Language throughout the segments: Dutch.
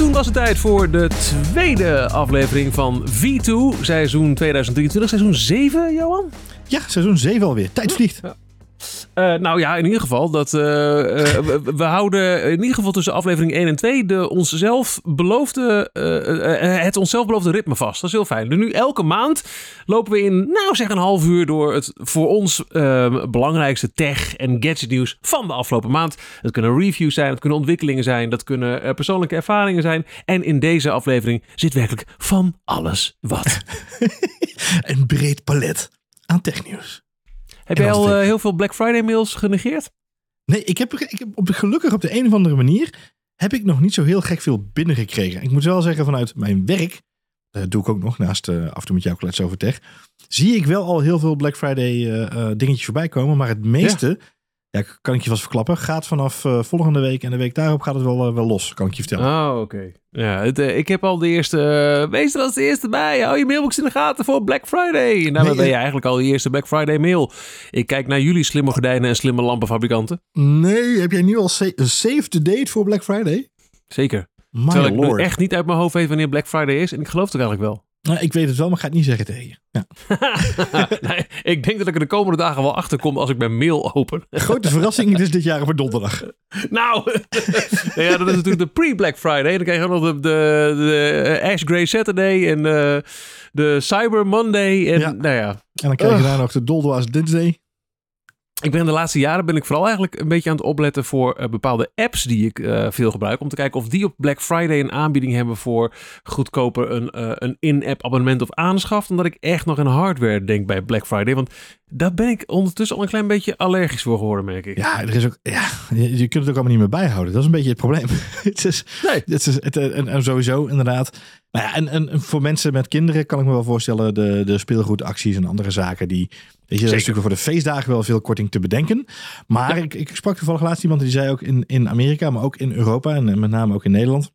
toen was het tijd voor de tweede aflevering van V2, seizoen 2023, seizoen 7, Johan? Ja, seizoen 7 alweer. Tijd vliegt. Ja. Uh, nou ja, in ieder geval, dat, uh, uh, we, houden in ieder geval tussen aflevering 1 en 2 de onszelf beloofde, het onszelf beloofde ritme vast. Dat is heel fijn. Dus nu elke maand lopen we in, nou zeg een half uur door het voor ons ehm, belangrijkste tech- en gadget nieuws van de afgelopen maand. Het kunnen reviews zijn, het kunnen ontwikkelingen zijn, dat kunnen persoonlijke ervaringen zijn. En in deze aflevering zit werkelijk van alles wat. een breed palet aan technieuws. Heb jij al uh, heel veel Black Friday mails genegeerd? Nee, ik heb, ik heb op gelukkig op de een of andere manier heb ik nog niet zo heel gek veel binnengekregen. Ik moet wel zeggen, vanuit mijn werk, dat doe ik ook nog naast uh, af en toe met jou klets over tech, zie ik wel al heel veel Black Friday uh, dingetjes voorbij komen. Maar het meeste, ja. Ja, kan ik je vast verklappen. Gaat vanaf uh, volgende week en de week daarop gaat het wel, uh, wel los, kan ik je vertellen. Oh, oké. Okay. Ja, het, uh, ik heb al de eerste... wees er als de eerste bij. Hou je mailbox in de gaten voor Black Friday. En daarmee nee, ben je eigenlijk al de eerste Black Friday mail. Ik kijk naar jullie slimme gordijnen en slimme lampenfabrikanten. Nee, heb jij nu al sa save the date voor Black Friday? Zeker. My Terwijl Lord. ik echt niet uit mijn hoofd weet wanneer Black Friday is. En ik geloof het eigenlijk wel. Nou, ik weet het wel, maar ik ga het niet zeggen tegen je. Ja. nee, ik denk dat ik er de komende dagen wel achter kom als ik mijn mail open. Grote verrassing is dit jaar voor donderdag. nou, ja, dat is natuurlijk de pre-Black Friday. Dan krijg je nog de, de, de Ash Grey Saturday en de, de Cyber Monday. En, ja. Nou ja. en dan krijg je daar nog de Doldoas Dinsday. Ik ben de laatste jaren ben ik vooral eigenlijk een beetje aan het opletten voor uh, bepaalde apps die ik uh, veel gebruik. Om te kijken of die op Black Friday een aanbieding hebben voor goedkoper een, uh, een in-app abonnement of aanschaf. Omdat ik echt nog aan hardware denk bij Black Friday. Want daar ben ik ondertussen al een klein beetje allergisch voor geworden, merk ik. Ja, er is ook, ja je, je kunt het ook allemaal niet meer bijhouden. Dat is een beetje het probleem. het is, nee. Het is, het, en, en sowieso inderdaad. Nou ja, en, en voor mensen met kinderen kan ik me wel voorstellen de, de speelgoedacties en andere zaken die... Weet je, dat is natuurlijk voor de feestdagen wel veel korting te bedenken. Maar ja. ik, ik sprak toevallig laatst iemand die zei ook in, in Amerika, maar ook in Europa en met name ook in Nederland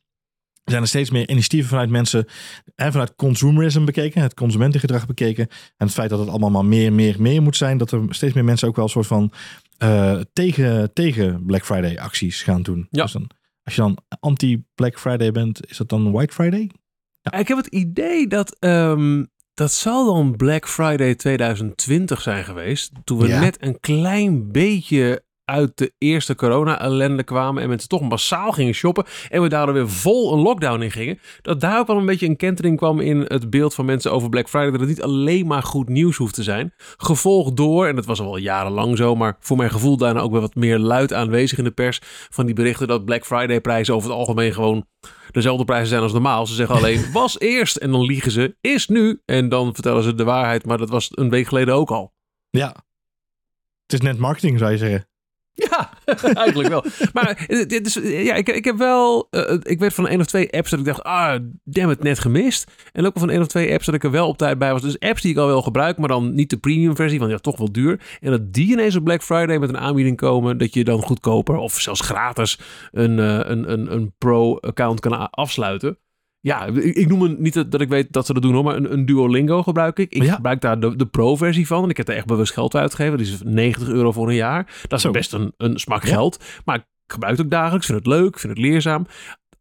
er zijn er steeds meer initiatieven vanuit mensen en vanuit consumerism bekeken, het consumentengedrag bekeken. En het feit dat het allemaal maar meer, meer, meer moet zijn, dat er steeds meer mensen ook wel een soort van uh, tegen, tegen Black Friday acties gaan doen. Ja. Dus dan, als je dan anti-Black Friday bent, is dat dan White Friday? Ja. Ik heb het idee dat um, dat zal dan Black Friday 2020 zijn geweest. Toen we ja. net een klein beetje uit de eerste corona-ellende kwamen en mensen toch massaal gingen shoppen en we daardoor weer vol een lockdown in gingen, dat daar ook wel een beetje een kentering kwam in het beeld van mensen over Black Friday, dat het niet alleen maar goed nieuws hoeft te zijn, gevolgd door, en dat was al wel jarenlang zo, maar voor mijn gevoel daarna ook wel wat meer luid aanwezig in de pers, van die berichten dat Black Friday prijzen over het algemeen gewoon dezelfde prijzen zijn als normaal. Ze zeggen alleen was eerst en dan liegen ze, is nu en dan vertellen ze de waarheid, maar dat was een week geleden ook al. Ja, het is net marketing zou je zeggen. Ja, eigenlijk wel. Maar dit is, ja, ik, ik heb wel. Uh, ik weet van één of twee apps dat ik dacht. Ah, damn het, net gemist. En ook van één of twee apps dat ik er wel op tijd bij was. Dus apps die ik al wel gebruik, maar dan niet de premium versie, want ja, toch wel duur. En dat die ineens op Black Friday met een aanbieding komen. dat je dan goedkoper of zelfs gratis een, uh, een, een, een pro-account kan afsluiten. Ja, ik, noem het niet dat, dat ik weet dat ze dat doen hoor, maar een, een Duolingo gebruik ik. Ik ja. gebruik daar de, de pro-versie van. En ik heb er echt bewust geld uitgegeven. Dat is 90 euro voor een jaar. Dat is Zo. best een, een smak ja. geld. Maar ik gebruik het ook dagelijks. vind het leuk, vind het leerzaam.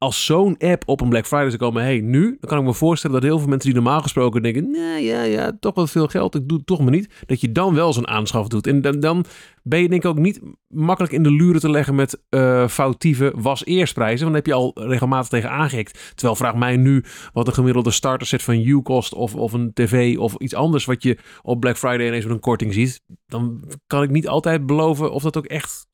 Als zo'n app op een Black Friday zou komen, hey, nu, dan kan ik me voorstellen dat heel veel mensen die normaal gesproken denken, nee, ja, ja, toch wel veel geld, ik doe het toch maar niet, dat je dan wel zo'n aanschaf doet. En dan, dan ben je denk ik ook niet makkelijk in de luren te leggen met uh, foutieve was-eerstprijzen. Want heb je al regelmatig tegen aangehikt. Terwijl vraag mij nu wat een gemiddelde starter set van U kost of, of een tv of iets anders wat je op Black Friday ineens met een korting ziet. Dan kan ik niet altijd beloven of dat ook echt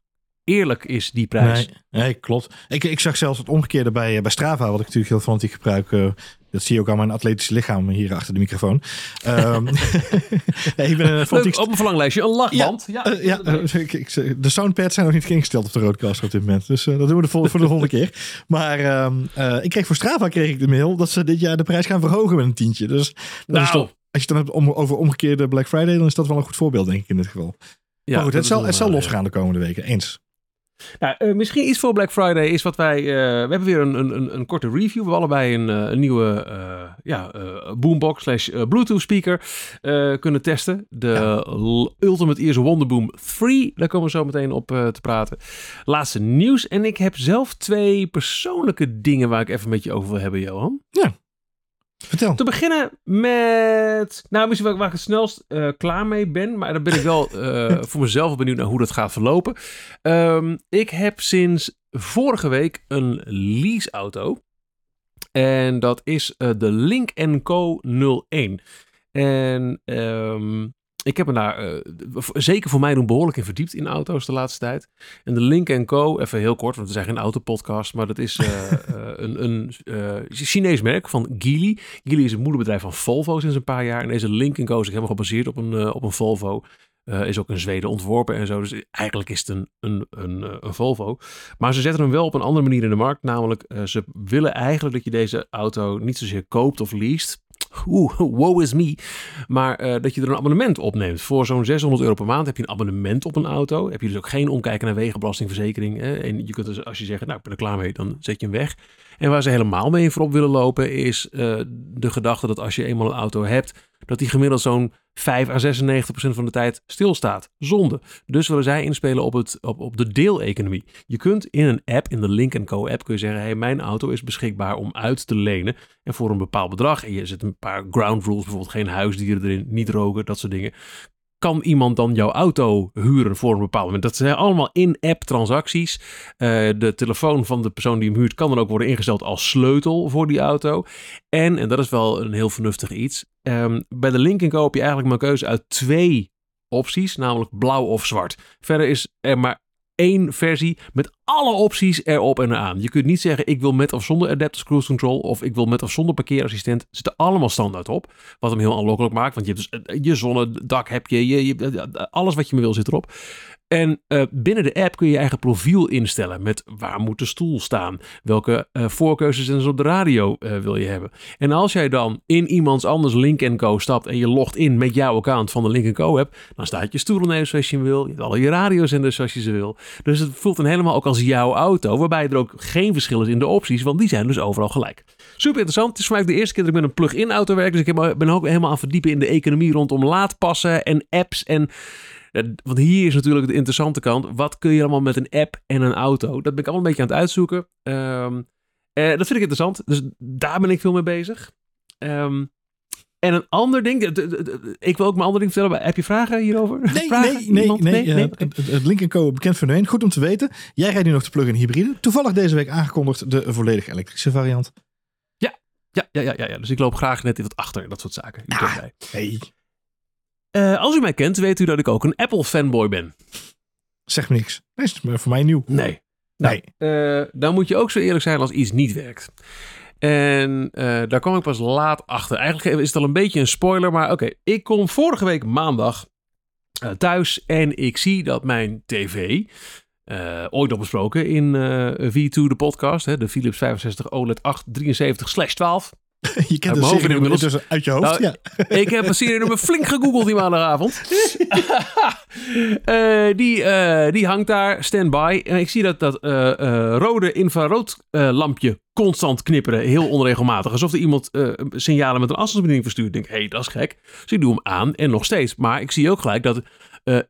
eerlijk is, die prijs. Nee, nee klopt. Ik, ik zag zelfs het omgekeerde bij, bij Strava, wat ik natuurlijk heel fanatiek gebruik. Uh, dat zie je ook aan mijn atletische lichaam hier achter de microfoon. Um, nee, ik ben een fanatiek... Op een verlanglijstje, een lachband. Ja, ja, uh, ja uh, ik, ik, de soundpads zijn nog niet ingesteld op de roadcaster op dit moment. Dus dat doen we de vol, voor de volgende keer. Maar um, ik kreeg voor Strava kreeg ik de mail dat ze dit jaar de prijs gaan verhogen met een tientje. Dus nou. is toch, als je het dan hebt om, over omgekeerde Black Friday, dan is dat wel een goed voorbeeld, denk ik in dit geval. Ja, maar goed, het zal, het zal losgaan de komende weken. Eens. Nou, uh, misschien iets voor Black Friday is wat wij... Uh, we hebben weer een, een, een, korte review. We hebben allebei een, uh, een nieuwe ja, boombox slash bluetooth speaker kunnen testen. De ja. Ultimate Ears Wonderboom 3. Daar komen we zo meteen op te praten. Laatste nieuws. En ik heb zelf twee persoonlijke dingen waar ik even met je over wil hebben, Johan. Ja. Vertel. Te beginnen met. Nou, misschien waar, waar ik het snelst uh, klaar mee ben. Maar dan ben ik wel uh, voor mezelf benieuwd naar hoe dat gaat verlopen. Um, ik heb sinds vorige week een leaseauto. En dat is uh, de Link Co 01. En um, ik heb me daar uh, zeker voor mij doen behoorlijk in verdiept in auto's de laatste tijd. En de Link Co, even heel kort, want we zijn geen autopodcast, maar dat is uh, uh, een, een Chinees merk van Geely. Geely is het moederbedrijf van Volvo sinds een paar jaar. En deze Link Co is helemaal gebaseerd op een, op een Volvo. is ook in Zweden ontworpen en zo. Dus eigenlijk is het een, een, een, een, Volvo. Maar ze zetten hem wel op een andere manier in de markt. Namelijk, ze willen eigenlijk dat je deze auto niet zozeer koopt of leest oeh, woe is me. Maar uh, dat je er een abonnement opneemt. Voor zo'n 600 euro per maand heb je een abonnement op een auto. Heb je dus ook geen omkijken naar wegenbelastingverzekering. Hè? En je kunt dus, als je zegt, nou ik ben er klaar mee, dan zet je hem weg. En waar ze helemaal mee voorop willen lopen is uh, de gedachte dat als je eenmaal een auto hebt, dat die gemiddeld zo'n 5 à 96 procent van de tijd stilstaat. Zonde. Dus willen zij inspelen op, het, op, op de deeleconomie. Je kunt in een app, in de Link Co app, kun je zeggen, hey, mijn auto is beschikbaar om uit te lenen. En voor een bepaald bedrag, en je zet een paar ground rules, bijvoorbeeld geen huisdieren erin, niet roken, dat soort dingen kan iemand dan jouw auto huren voor een bepaald moment? Dat zijn allemaal in-app transacties. Uh, de telefoon van de persoon die hem huurt kan dan ook worden ingesteld als sleutel voor die auto. En, en dat is wel een heel vernuftig iets, um, bij de Co heb je eigenlijk maar keuze uit twee opties, namelijk blauw of zwart. Verder is er maar één versie met alle opties erop en eraan. Je kunt niet zeggen ik wil met of zonder adaptive cruise control of ik wil met of zonder parkeerassistent. Zitten allemaal standaard op. Wat hem heel aanlokkelijk maakt, want je hebt dus eh, je zonnedak heb je, je alles wat je maar wil zit erop. En uh, binnen de app kun je je eigen profiel instellen met waar moet de stoel staan, welke uh, voorkeuzes op de radio uh, wil je hebben. En als jij dan in iemands anders Link Co stapt en je logt in met jouw account van de Link Co app, dan staat je stoel ineens zoals je wil, je hebt alle je radiozenders zoals je ze wil. Dus het voelt dan helemaal ook als jouw auto, waarbij er ook geen verschil is in de opties, want die zijn dus overal gelijk. Super interessant. Het is voor mij de eerste keer dat ik met een plug-in auto werk, dus ik ben ook helemaal aan verdiepen in de economie rondom laadpassen en apps en want hier is natuurlijk de interessante kant. Wat kun je allemaal met een app en een auto? Dat ben ik allemaal een beetje aan het uitzoeken. Um, uh, dat vind ik interessant. Dus daar ben ik veel mee bezig. Um, en een ander ding, ik wil ook mijn ander ding vertellen. Heb je vragen hierover? Nee, vragen? nee, nee, nee, nee, nee. Het Co bekend fenomeen. Goed om te weten. Jij rijdt nu nog de plug-in hybride. Toevallig deze week aangekondigd de volledig elektrische variant. Ja, ja, ja, ja, ja. Dus ik loop graag net wat achter dat soort zaken. Ah, hey. Uh, als u mij kent, weet u dat ik ook een Apple fanboy ben. Zeg me niks. Nee, is voor mij nieuw. Nee. Nee. Nou, uh, dan moet je ook zo eerlijk zijn als iets niet werkt. En uh, daar kwam ik pas laat achter. Eigenlijk is het al een beetje een spoiler, maar oké. Okay. Ik kom vorige week maandag thuis en ik zie dat mijn tv, ooit al besproken in V2 de podcast, hè, de Philips 65 OLED 873 12. Je kent de serie inmiddels uit je hoofd, nou, ja. Ik heb een serie nummer flink gegoogeld die maandagavond. uh, die, uh, die hangt daar, standby. En ik zie dat dat uh, rode infraroodlampje constant knipperen, heel onregelmatig. Alsof er iemand signalen met een afstandsbediening verstuurt. Ik denk, hé, hey, dat is gek. Dus ik doe hem aan en nog steeds. Maar ik zie ook gelijk dat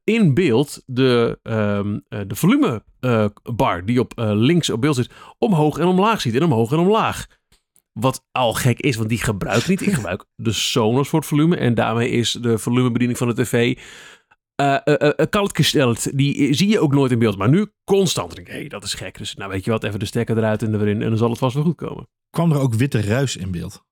in beeld de, um, de volumebar die op links op beeld zit, omhoog en omlaag ziet. En omhoog en omlaag. Wat al gek is, want die gebruik ik niet. Ik gebruik de Sonos voor het volume. En daarmee is de volumebediening van de tv uh, uh, uh, gesteld. Die zie je ook nooit in beeld. Maar nu constant. denk ik, hé, hey, dat is gek. Dus nou weet je wat, even de stekker eruit en erin. En dan zal het vast wel goed komen. Kwam er ook witte ruis in beeld?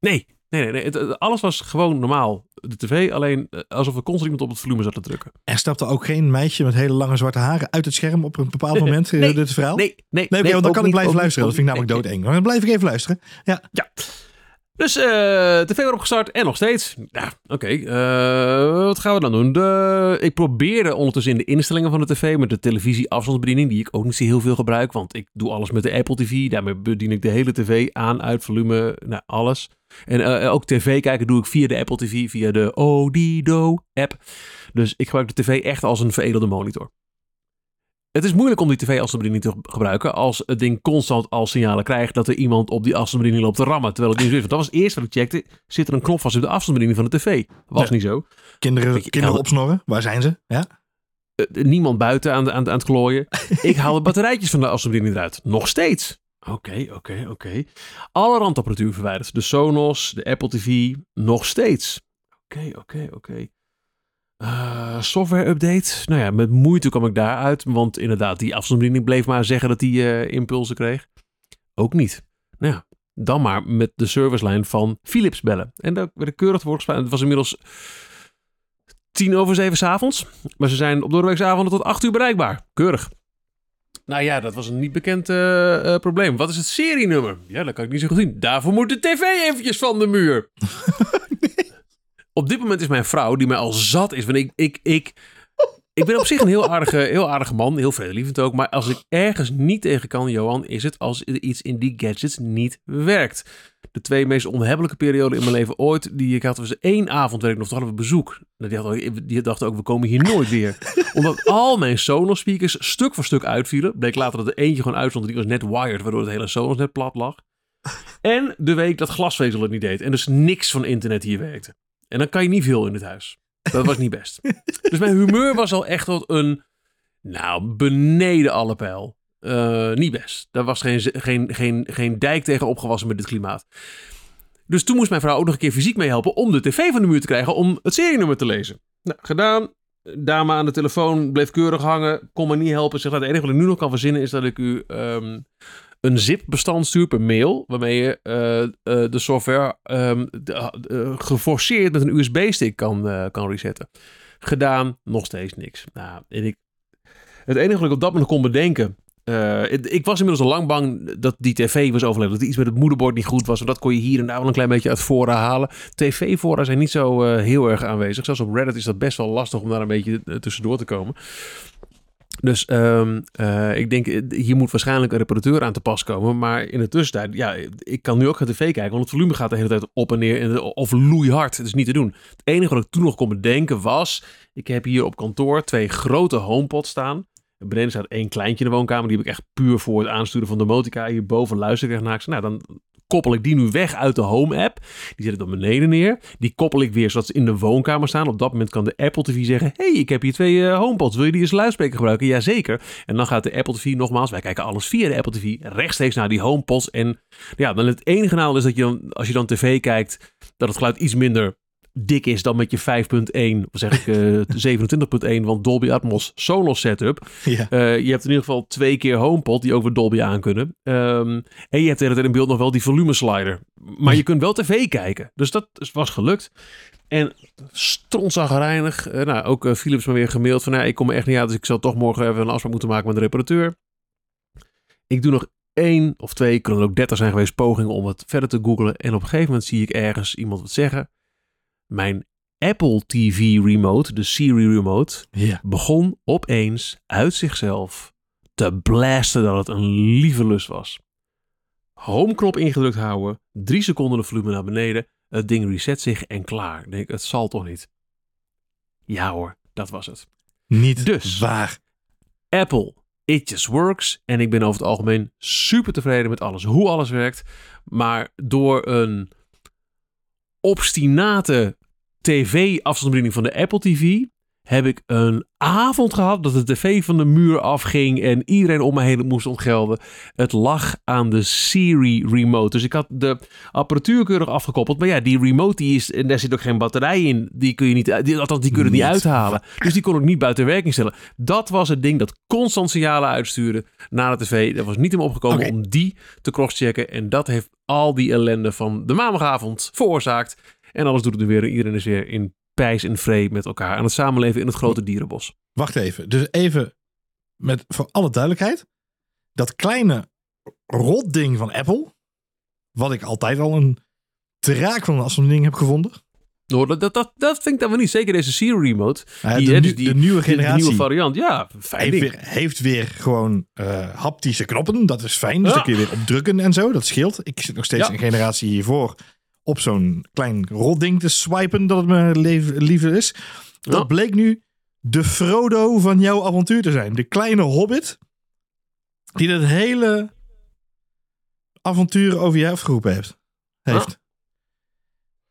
Nee, Nee, nee, nee. Het, alles was gewoon normaal. De tv, alleen eh, alsof er constant iemand op het volume zat te drukken. Er stapte ook geen meisje met hele lange zwarte haren uit het scherm op een bepaald moment. Nee, dit verhaal? Nee, nee. nee, nee, dan kan ik blijven luisteren. dat vind ik namelijk doodeng. Dan blijf ik even luisteren. Ja. ja. Dus uh, tv weer opgestart en nog steeds. Ja, oké. Uh, wat gaan we dan doen? De, ik probeerde ondertussen in de instellingen van de tv met de televisie-afstandsbediening, die ik ook niet zo heel veel gebruik, want ik doe alles met de Apple TV. Daarmee bedien ik de hele tv aan, uit, volume, nou, alles. En uh, ook tv kijken doe ik via de Apple TV, via de Odido app. Dus ik gebruik de tv echt als een veredelde monitor. Het is moeilijk om die tv-afstandsbediening te gebruiken als het ding constant al signalen krijgt dat er iemand op die afstandsbediening loopt te rammen. Terwijl het niet zo is. Want dat was het eerste wat ik checkte. Zit er een knop vast op de afstandsbediening van de tv? Was niet zo. Kinderen, kinderen opsnorren, waar zijn ze? Ja? Uh, niemand buiten aan, aan, aan het klooien. ik haal de batterijtjes van de afstandsbediening eruit. Nog steeds. Oké, oké, oké. Alle randapparatuur verwijderd. De Sonos, de Apple TV, nog steeds. Oké, oké, oké. Uh, software update. Nou ja, met moeite kwam ik daaruit. Want inderdaad, die afstandsbediening bleef maar zeggen dat hij uh, impulsen kreeg. Ook niet. Nou ja, dan maar met de servicelijn van Philips bellen. En daar werd ik keurig voor. Het was inmiddels tien over zeven s'avonds. Maar ze zijn op doorweeksavonden tot acht uur bereikbaar. Keurig. Nou ja, dat was een niet bekend uh, probleem. Wat is het serienummer? Ja, dat kan ik niet zo goed zien. Daarvoor moet de tv eventjes van de muur. Op dit moment is mijn vrouw, die mij al zat is. Want ik, ik, ik, ik ben op zich een heel aardige, heel aardige man. Heel vredelievend ook. Maar als ik ergens niet tegen kan, Johan, is het als iets in die gadgets niet werkt. De twee meest onhebbelijke perioden in mijn leven ooit, die ik had, was één avond werk nog, toen hadden we bezoek. Die, hadden, die dachten ook, we komen hier nooit weer. Omdat al mijn Sonos speakers stuk voor stuk uitvielen. Bleek later dat er eentje gewoon uitstond, die was net wired, waardoor het hele Sonos net plat lag. En de week dat glasvezel het niet deed. En dus niks van internet hier werkte. En dan kan je niet veel in het huis. Dat was niet best. dus mijn humeur was al echt wat een, nou, beneden alle pijl. Uh, niet best. Daar was geen, geen, geen, geen dijk tegen opgewassen met dit klimaat. Dus toen moest mijn vrouw ook nog een keer fysiek meehelpen om de tv van de muur te krijgen om het serienummer te lezen. Nou, gedaan. Dame aan de telefoon bleef keurig hangen. Kon me niet helpen. Zeg, nou, het enige wat ik nu nog kan verzinnen is dat ik u um, een zip-bestand stuur per mail. Waarmee je uh, uh, de software um, de, geforceerd met een USB-stick kan, kan resetten. Gedaan, nog steeds niks. Nou, en ik, het enige wat ik op dat moment kon bedenken ik was inmiddels al lang bang dat die tv was overleden. Dat iets met het moederbord niet goed was. Want dat kon je hier en daar wel een klein beetje uit fora halen. TV-fora zijn niet zo heel erg aanwezig. Zelfs op Reddit is dat best wel lastig om daar een beetje tussendoor te komen. Dus um, ik denk, hier moet waarschijnlijk een reparateur aan te pas komen. Maar in de tussentijd, ja, ik kan nu ook gaan tv kijken. Want het volume gaat de hele tijd op en neer. Of loeihard. Het is niet te doen. Het enige wat ik toen nog kon bedenken was... Ik heb hier op kantoor twee grote homepots staan. Beneden staat één kleintje in de woonkamer. Die heb ik echt puur voor het aansturen van de motica. Hierboven luister ik naar. Nou, dan koppel ik die nu weg uit de Home-app. Die zet ik dan beneden neer. Die koppel ik weer zodat ze in de woonkamer staan. Op dat moment kan de Apple TV zeggen... hey, ik heb hier twee uh, HomePods. Wil je die als luidspreker gebruiken? Jazeker. En dan gaat de Apple TV nogmaals... Wij kijken alles via de Apple TV rechtstreeks naar die HomePods. En ja, dan het enige nadeel is dat je dan, als je dan tv kijkt... dat het geluid iets minder dik is dan met je 5.1, of zeg ik uh, 27.1, want Dolby Atmos Sonos setup. Ja. Uh, je hebt in ieder geval twee keer HomePod die ook weer Dolby aankunnen. Um, en je hebt de in beeld nog wel die volume slider. Maar je kunt wel tv kijken. Dus dat was gelukt. En strontzaggerijnig. Uh, nou, ook Philips me weer gemaild van... Ik kom er echt niet uit, dus ik zal toch morgen even een afspraak moeten maken met de reparateur. Ik doe nog één of twee, kunnen er ook dertig zijn geweest, pogingen om het verder te googlen. En op een gegeven moment zie ik ergens iemand wat zeggen mijn Apple TV remote, de Siri remote, begon opeens uit zichzelf te blasten dat het een lieve lust was. Home knop ingedrukt houden, drie seconden de volume naar beneden, het ding reset zich en klaar. Ik denk, het zal toch niet? Ja hoor, dat was het. Niet dus, waar. Apple, it just works. En ik ben over het algemeen super tevreden met alles, hoe alles werkt. Maar door een obstinate tv-afstandsbediening van de Apple TV heb ik een avond gehad dat de tv van de muur afging en iedereen om me heen moest ontgelden. Het lag aan de Siri remote. Dus ik had de apparatuur keurig afgekoppeld. Maar ja, die remote die is, en daar zit ook geen batterij in. Die kun je niet, die, althans die kunnen niet, uithalen. Dus die kon ik niet buiten werking stellen. Dat was het ding dat constant signalen uitstuurde naar de tv. Dat was niet om opgekomen om die te crosschecken. En dat heeft al die ellende van de maandagavond veroorzaakt. En alles doet het weer. Iedereen is weer in pijs en vrede met elkaar aan het samenleven in het grote dierenbos. Wacht even. Dus even met voor alle duidelijkheid. Dat kleine rotding van Apple. Wat ik altijd al een draak van een ding heb gevonden. No, dat, dat, dat, vind ik dan wel niet. Zeker deze Siri Remote. die, de, dus die, de, nieuwe generatie. De nieuwe variant. Ja, fijn heeft, weer, heeft weer gewoon uh, haptische knoppen. Dat is fijn. Dus dan kun je weer op drukken en zo. Dat scheelt. Ik zit nog steeds ja. een generatie hiervoor op zo'n klein rotding te swipen dat het me liefde is. Dat bleek nu de Frodo van jouw avontuur te zijn. De kleine hobbit die dat hele avontuur over je afgeroepen heeft. heeft.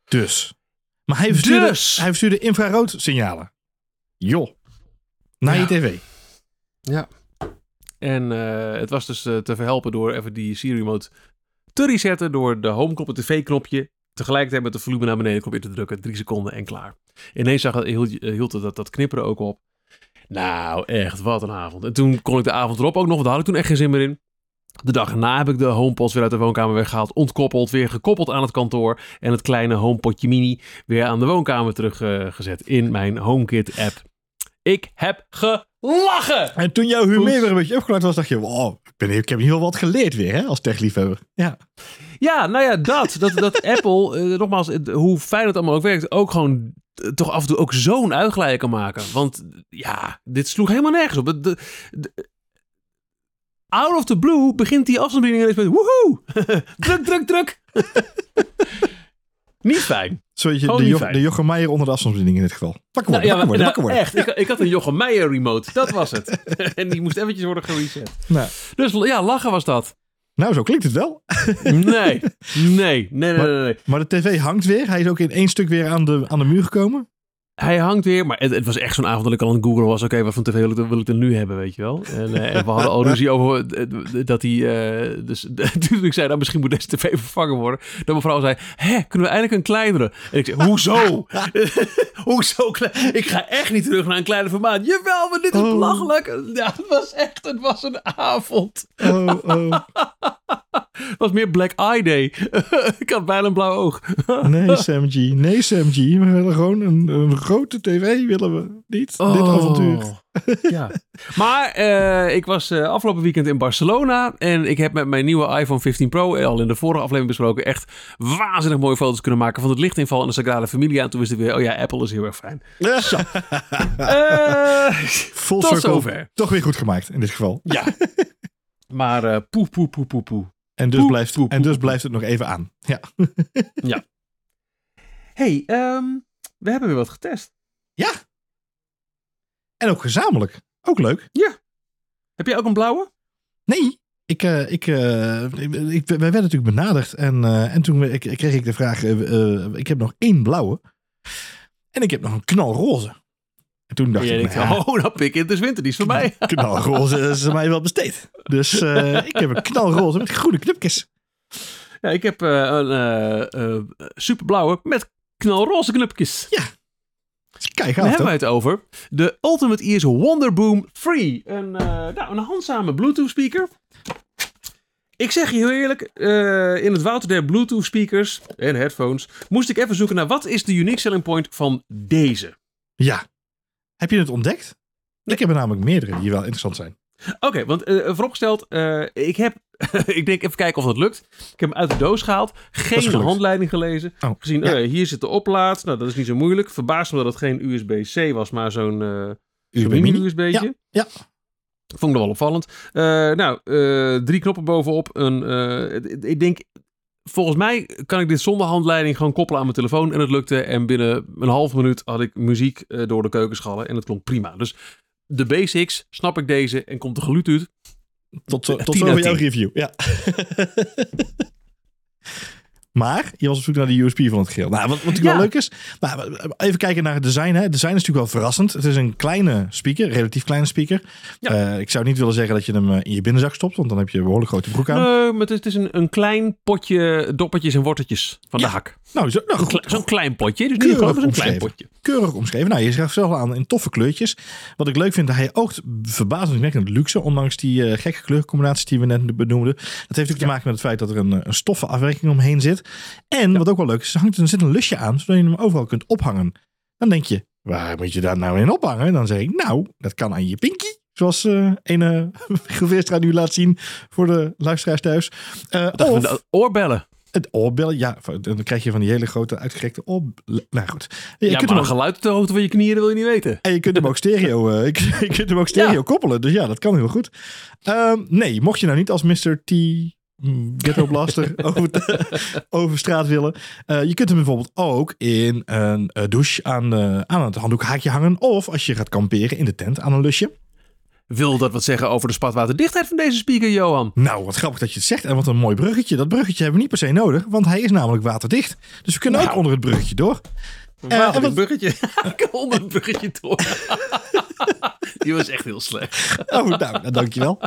Dus. Maar hij verstuurde, Dus. hij verstuurde infrarood signalen. Joh. Naar Ja. je tv. Ja. En eh, het was dus eh, te verhelpen door even die Siri remote te resetten door de home-knop, het tv-knopje, tegelijkertijd met de volume naar beneden knopje te drukken. Drie seconden en klaar. Ineens zag eh, hield het dat, dat knipperen ook op. Nou, echt, wat een avond. En toen kon ik de avond erop ook nog, want daar had ik toen echt geen zin meer in. De dag erna heb ik de HomePods weer uit de woonkamer weggehaald, ontkoppeld, weer gekoppeld aan het kantoor en het kleine HomePodje mini weer aan de woonkamer teruggezet in mijn HomeKit app. Ik heb gelachen! En toen jouw humeur weer een beetje opgelaten was, dacht je, wow, ik, ben, ik heb hier wel wat geleerd weer, hè, als techliefhebber. Ja. Ja, nou ja, dat. Dat, dat Apple, eh, nogmaals, hoe fijn het allemaal ook werkt, ook gewoon eh, toch af en toe ook zo'n uitglijder kan maken. Want ja, dit sloeg helemaal nergens op. De, de- de- out of the blue begint die afstandsbediening ineens met woehoe! druk, druk, druk! Niet fijn. De, Jo- de Jochem Meijer onder de afstandsbediening in dit geval. Wakker Nou, worden, ja, wakker worden, nou, worden. echt. Ik, ik had een Jochem Meijer remote. Dat was het. en die moest eventjes worden gereset. Nou, Dus ja, lachen was dat. nou, zo klinkt het wel. Nee, nee, nee, nee, nee. nee. Maar de tv hangt weer. Hij is ook in één stuk weer aan de, aan de muur gekomen. Hij hangt weer, maar het, het was echt zo'n avond dat ik al aan het googlen was. Oké, wat voor tv wil ik, wil ik er nu hebben, weet je wel? En, eh, en we hadden al ruzie over eh, dat hij... eh, dus toen ik zei, nou misschien moet deze tv vervangen worden. Dat mevrouw zei, hè, kunnen we eindelijk een kleinere? En ik zei, hoezo? hoezo klein? Ik ga echt niet terug naar een kleine formaat. Jawel, maar dit is Oh. belachelijk. Ja, het was echt, het was een avond. Oh, oh. Het was meer Black Eye Day. ik had bijna een blauw oog. Nee, Sam G. Nee, Sam G. We willen gewoon een, een grote tv, willen we niet. Dit avontuur. Oh. ja. Maar eh, ik was eh, afgelopen weekend in Barcelona. En ik heb met mijn nieuwe iPhone 15 Pro, eh, al in de vorige aflevering besproken, echt waanzinnig mooie foto's kunnen maken van het lichtinval en de Sagrada Familia. En toen wist ik weer, oh ja, Apple is heel erg fijn. Zo. Eh, Full tot zover. Toch weer goed gemaakt in dit geval. Ja. Maar poe, poe, poe, poe, poe. En dus, Poep, blijft, poep, en dus poep. blijft het nog even aan. Ja. hey, ehm, we hebben weer wat getest. En ook gezamenlijk. Ook leuk. Heb jij ook een blauwe? Nee, ik, eh, ik, eh, ik, ik- wij werden natuurlijk benaderd. En, eh, en toen ik, kreeg ik de vraag, ik heb nog één blauwe. En ik heb nog een knalroze. En toen dacht En ik, nou ja, oh, nou pik in, is winter, die is voor mij. knalroze is mij wel besteed. Dus eh, ik heb een knalroze met groene knipjes. Ja, ik heb eh, een eh, superblauwe met knalroze knupjes. Dat is kei Daar hebben wij het over. De Ultimate Ears Wonderboom 3. Een, nou, een handzame Bluetooth speaker. Ik zeg je heel eerlijk, in het woud der Bluetooth speakers en headphones moest ik even zoeken naar wat is de unique selling point van deze. Ja. Heb je het ontdekt? Ik heb er namelijk meerdere die wel interessant zijn. Oké, want eh, vooropgesteld, eh, ik heb, ik denk even kijken of dat lukt. Ik heb hem uit de doos gehaald, geen handleiding gelezen. Oh, Gezien, ja. eh, hier zit de oplaad, nou dat is niet zo moeilijk. Verbaasd me dat het geen USB-C was, maar zo'n eh mini-USB'tje. Ja, Vond ik nog wel opvallend. Nou, drie knoppen bovenop. Een, ik denk, volgens mij kan ik dit zonder handleiding gewoon koppelen aan mijn telefoon. En het lukte. En binnen een half minuut had ik muziek eh, door de keukenschallen. En het klonk prima. Dus de basics, snap ik deze en komt de geluid uit. Tot, zo, tot 10 zover uit jouw 10. review. Ja. maar je was op zoek naar de USP van het geheel. Nou, wat, wat natuurlijk Ja. wel leuk is. Nou, even kijken naar het design. Hè. Het design is natuurlijk wel verrassend. Het is een kleine speaker, relatief kleine speaker. Ja. Eh, ik zou niet willen zeggen dat je hem eh, in je binnenzak stopt, want dan heb je een behoorlijk grote broek aan. Nee, maar het is, een, een klein potje doppertjes en worteltjes van Ja. de hak. Nou, nou Zo'n klein potje. Dus niet groot, maar een klein potje. Keurig omschreven. Nou, je schrijft zelf aan in toffe kleurtjes. Wat ik leuk vind, hij oogt verbazingwekkend luxe, ondanks die eh, gekke kleurcombinaties die we net benoemden. Dat heeft natuurlijk te maken met het feit dat er een, eh, een stoffen afwerking omheen zit. En wat ook wel leuk is, er, hangt, er zit een lusje aan, zodat je hem overal kunt ophangen. Dan denk je, waar moet je daar nou in ophangen? Dan zeg ik, nou, dat kan aan je pinky. Zoals eh ene Geveerstra nu laat zien voor de luisteraars thuis. Eh, Dat of- de oorbellen. Het oorbellen, ja, dan krijg je van die hele grote uitgerekte oor... Nou goed. Je Ja, kunt maar hem ook, geluid op de hoogte van je knieën, wil je niet weten. en je kunt hem ook stereo, eh, je, je kunt hem ook stereo Ja. koppelen. Dus ja, dat kan heel goed. Ehm, nee, mocht je nou niet als Mr. T... mm, ghetto blaster over, over straat willen. Uh, je kunt hem bijvoorbeeld ook in een uh, douche aan, uh, aan het handdoekhaakje hangen. Of als je gaat kamperen in de tent aan een lusje. Wil dat wat zeggen over de spatwaterdichtheid van deze speaker, Johan? Nou, wat grappig dat je het zegt. En wat een mooi bruggetje. Dat bruggetje hebben we niet per se nodig, want hij is namelijk waterdicht. Dus we kunnen nou. ook onder het bruggetje door. Uh, wat... bruggetje? Ik onder het bruggetje door. Die was echt heel slecht. Oh, nou, nou dankjewel.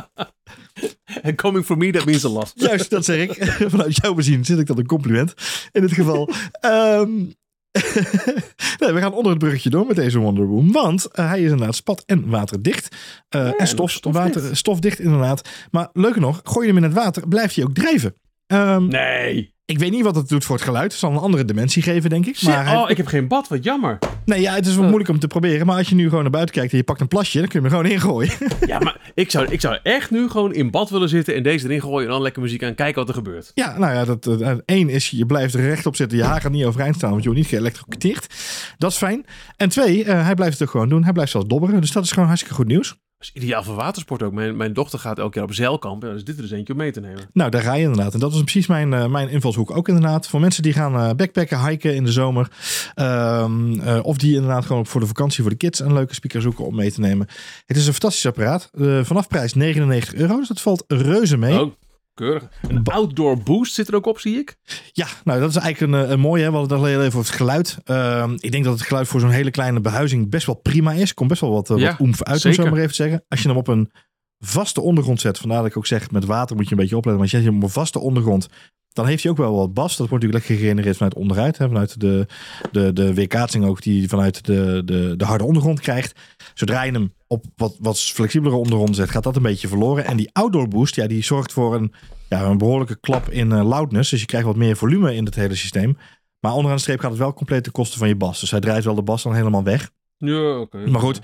And coming from me, that means a lot. Juist, dat zeg ik. Vanuit jouw bezien zit ik dat een compliment. In dit geval. Um, nee, we gaan onder het bruggetje door met deze Wonder Woman. Want uh, hij is inderdaad spat- en waterdicht. Uh, ja, en stof, stofdicht. Water, stofdicht, inderdaad. Maar leuker nog, gooi je hem in het water, blijft hij ook drijven. Um, nee. Ik weet niet wat het doet voor het geluid. Het zal een andere dimensie geven, denk ik. Maar. Oh, ik heb geen bad. Wat jammer. Nee, ja, het is wel uh. moeilijk om te proberen. Maar als je nu gewoon naar buiten kijkt en je pakt een plasje, dan kun je hem er gewoon ingooien. Ja, maar ik zou, ik zou echt nu gewoon in bad willen zitten en deze erin gooien en dan lekker muziek aan kijken wat er gebeurt. Ja, nou ja, dat, uh, één is, je blijft er rechtop zitten. Je haar gaat niet overeind staan, want je wordt niet geëlektrocuteerd. Dat is fijn. En twee, uh, hij blijft het ook gewoon doen. Hij blijft zelfs dobberen. Dus dat is gewoon hartstikke goed nieuws. Is ideaal voor watersport ook. Mijn, mijn dochter gaat elke keer op zeilkamp. Ja, dus dit er dus eentje om mee te nemen. Nou, daar ga je inderdaad. En dat is precies mijn, uh, mijn invalshoek ook inderdaad. Voor mensen die gaan uh, backpacken, hiken in de zomer. Um, uh, of die inderdaad gewoon voor de vakantie voor de kids een leuke speaker zoeken om mee te nemen. Het is een fantastisch apparaat. vanaf prijs 99 euro. Dus dat valt reuze mee. Oh. Keurig. Een outdoor boost zit er ook op, zie ik. Ja, nou dat is eigenlijk een, een mooie. Hè? We hadden het al even over het geluid. Uh, ik denk dat het geluid voor zo'n hele kleine behuizing best wel prima is. Komt best wel wat, uh, ja, wat oemf uit, om zo maar even te zeggen. Als je hem op een vaste ondergrond zet, vandaar dat ik ook zeg, met water moet je een beetje opletten. Maar als je hem op een vaste ondergrond, dan heeft hij ook wel wat bas. Dat wordt natuurlijk lekker gegenereerd vanuit onderuit. Hè? Vanuit de, de, de weerkaatsing ook die vanuit de, de, de harde ondergrond krijgt. Zodra je hem op wat, wat flexibelere ondergrond zet, gaat dat een beetje verloren. En die outdoor boost, ja, die zorgt voor een, ja, een behoorlijke klap in uh, loudness. Dus je krijgt wat meer volume in het hele systeem. Maar onderaan de streep gaat het wel compleet ten koste van je bas. Dus hij draait wel de bas dan helemaal weg. Ja, oké. Okay. Maar goed,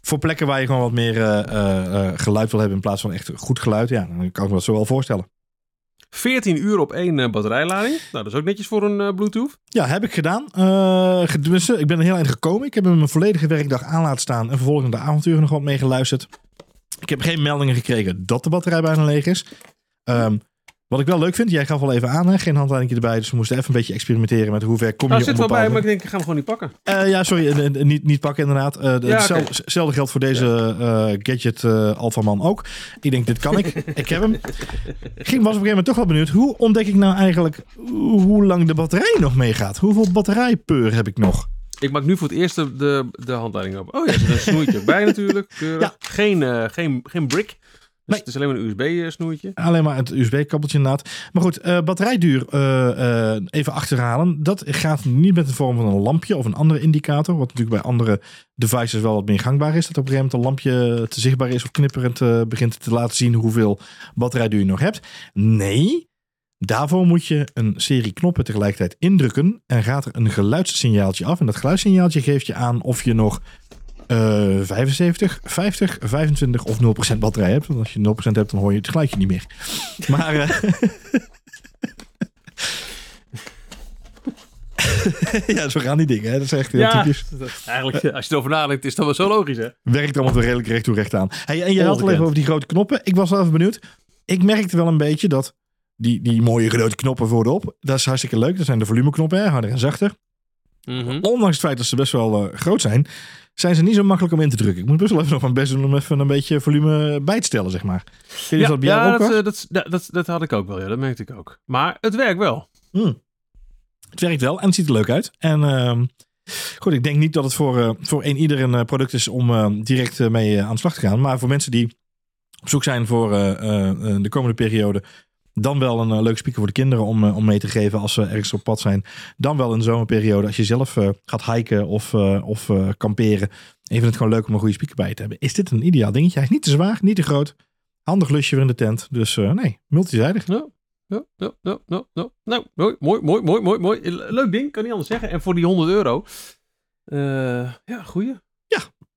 voor plekken waar je gewoon wat meer uh, uh, geluid wil hebben in plaats van echt goed geluid, ja, dan kan ik me dat zo wel voorstellen. 14 uur op één uh, batterijlading. Nou, dat is ook netjes voor een uh, Bluetooth. Ja, heb ik gedaan. Uh, ik ben er heel eind gekomen. Ik heb hem een volledige werkdag aan laten staan en vervolgens de avonturen nog wat mee geluisterd. Ik heb geen meldingen gekregen dat de batterij bijna leeg is. Um, wat ik wel leuk vind, jij gaf al even aan, hè? geen handleiding erbij. Dus we moesten even een beetje experimenteren met hoe ver kom je nou, zit wel bij, maar ik denk, ik ga hem gewoon niet pakken. Uh, ja, sorry, uh, niet, niet pakken inderdaad. Uh, ja, hetzelfde, okay. hetzelfde geldt voor deze ja. gadget Alphaman ook. Ik denk, dit kan ik. ik heb hem. Ik was op een gegeven moment toch wel benieuwd. Hoe ontdek ik nou eigenlijk hoe lang de batterij nog meegaat? Hoeveel batterijpeur heb ik nog? Ik maak nu voor het eerst de, de, de handleiding op. Oh ja, er zit een snoertje bij natuurlijk. Ja. Geen, geen, geen brick. Dus nee. het is alleen maar een USB-snoertje? Alleen maar het USB-kabeltje inderdaad. Maar goed, uh, batterijduur uh, uh, even achterhalen. Dat gaat niet met de vorm van een lampje of een andere indicator. Wat natuurlijk bij andere devices wel wat meer gangbaar is. Dat op een gegeven moment een lampje te zichtbaar is of knipperend begint te laten zien hoeveel batterijduur je nog hebt. Nee, Daarvoor moet je een serie knoppen tegelijkertijd indrukken en gaat er een geluidssignaaltje af. En dat geluidssignaaltje geeft je aan of je nog uh, 75, 50, 25 of 0% batterij hebt. Want als je 0% hebt, dan hoor je het geluidje niet meer. Maar. Uh, ja, zo gaan die dingen. Hè? Dat is echt heel ja, typisch. Eigenlijk, als je erover nadenkt, is dat wel zo logisch, hè? Werkt allemaal wel redelijk recht toe recht aan. Hey, en je had al even over die grote knoppen. Ik was wel even benieuwd. Ik merkte wel een beetje dat die, die mooie grote knoppen voorop, dat is hartstikke leuk. Dat zijn de volumeknoppen, hè? harder en zachter. Mm -hmm. Ondanks het feit dat ze best wel uh, groot zijn, zijn ze niet zo makkelijk om in te drukken. Ik moet best wel even nog mijn best doen om even een beetje volume bij te stellen, zeg maar. ja, dat, ja dat, dat, dat, dat, had ik ook wel. Ja, dat merkte ik ook. Maar het werkt wel. Hmm. Het werkt wel en het ziet er leuk uit. En uh, goed, ik denk niet dat het voor, uh, voor een ieder een product is om uh, direct mee aan de slag te gaan. Maar voor mensen die op zoek zijn voor de komende periode dan wel een uh, leuk speaker voor de kinderen om, uh, om mee te geven als ze ergens op pad zijn. Dan wel in de zomerperiode als je zelf uh, gaat hiken of, of kamperen. Even het gewoon leuk om een goede speaker bij te hebben. Is dit een ideaal dingetje? Hij is niet te zwaar, niet te groot. Handig lusje weer in de tent. Dus nee, multizijdig. Ja. Ja, ja, ja, ja. Nou, mooi, mooi, mooi, mooi, mooi. Leuk ding, kan niet anders zeggen. En voor die 100 euro. ja, goeie.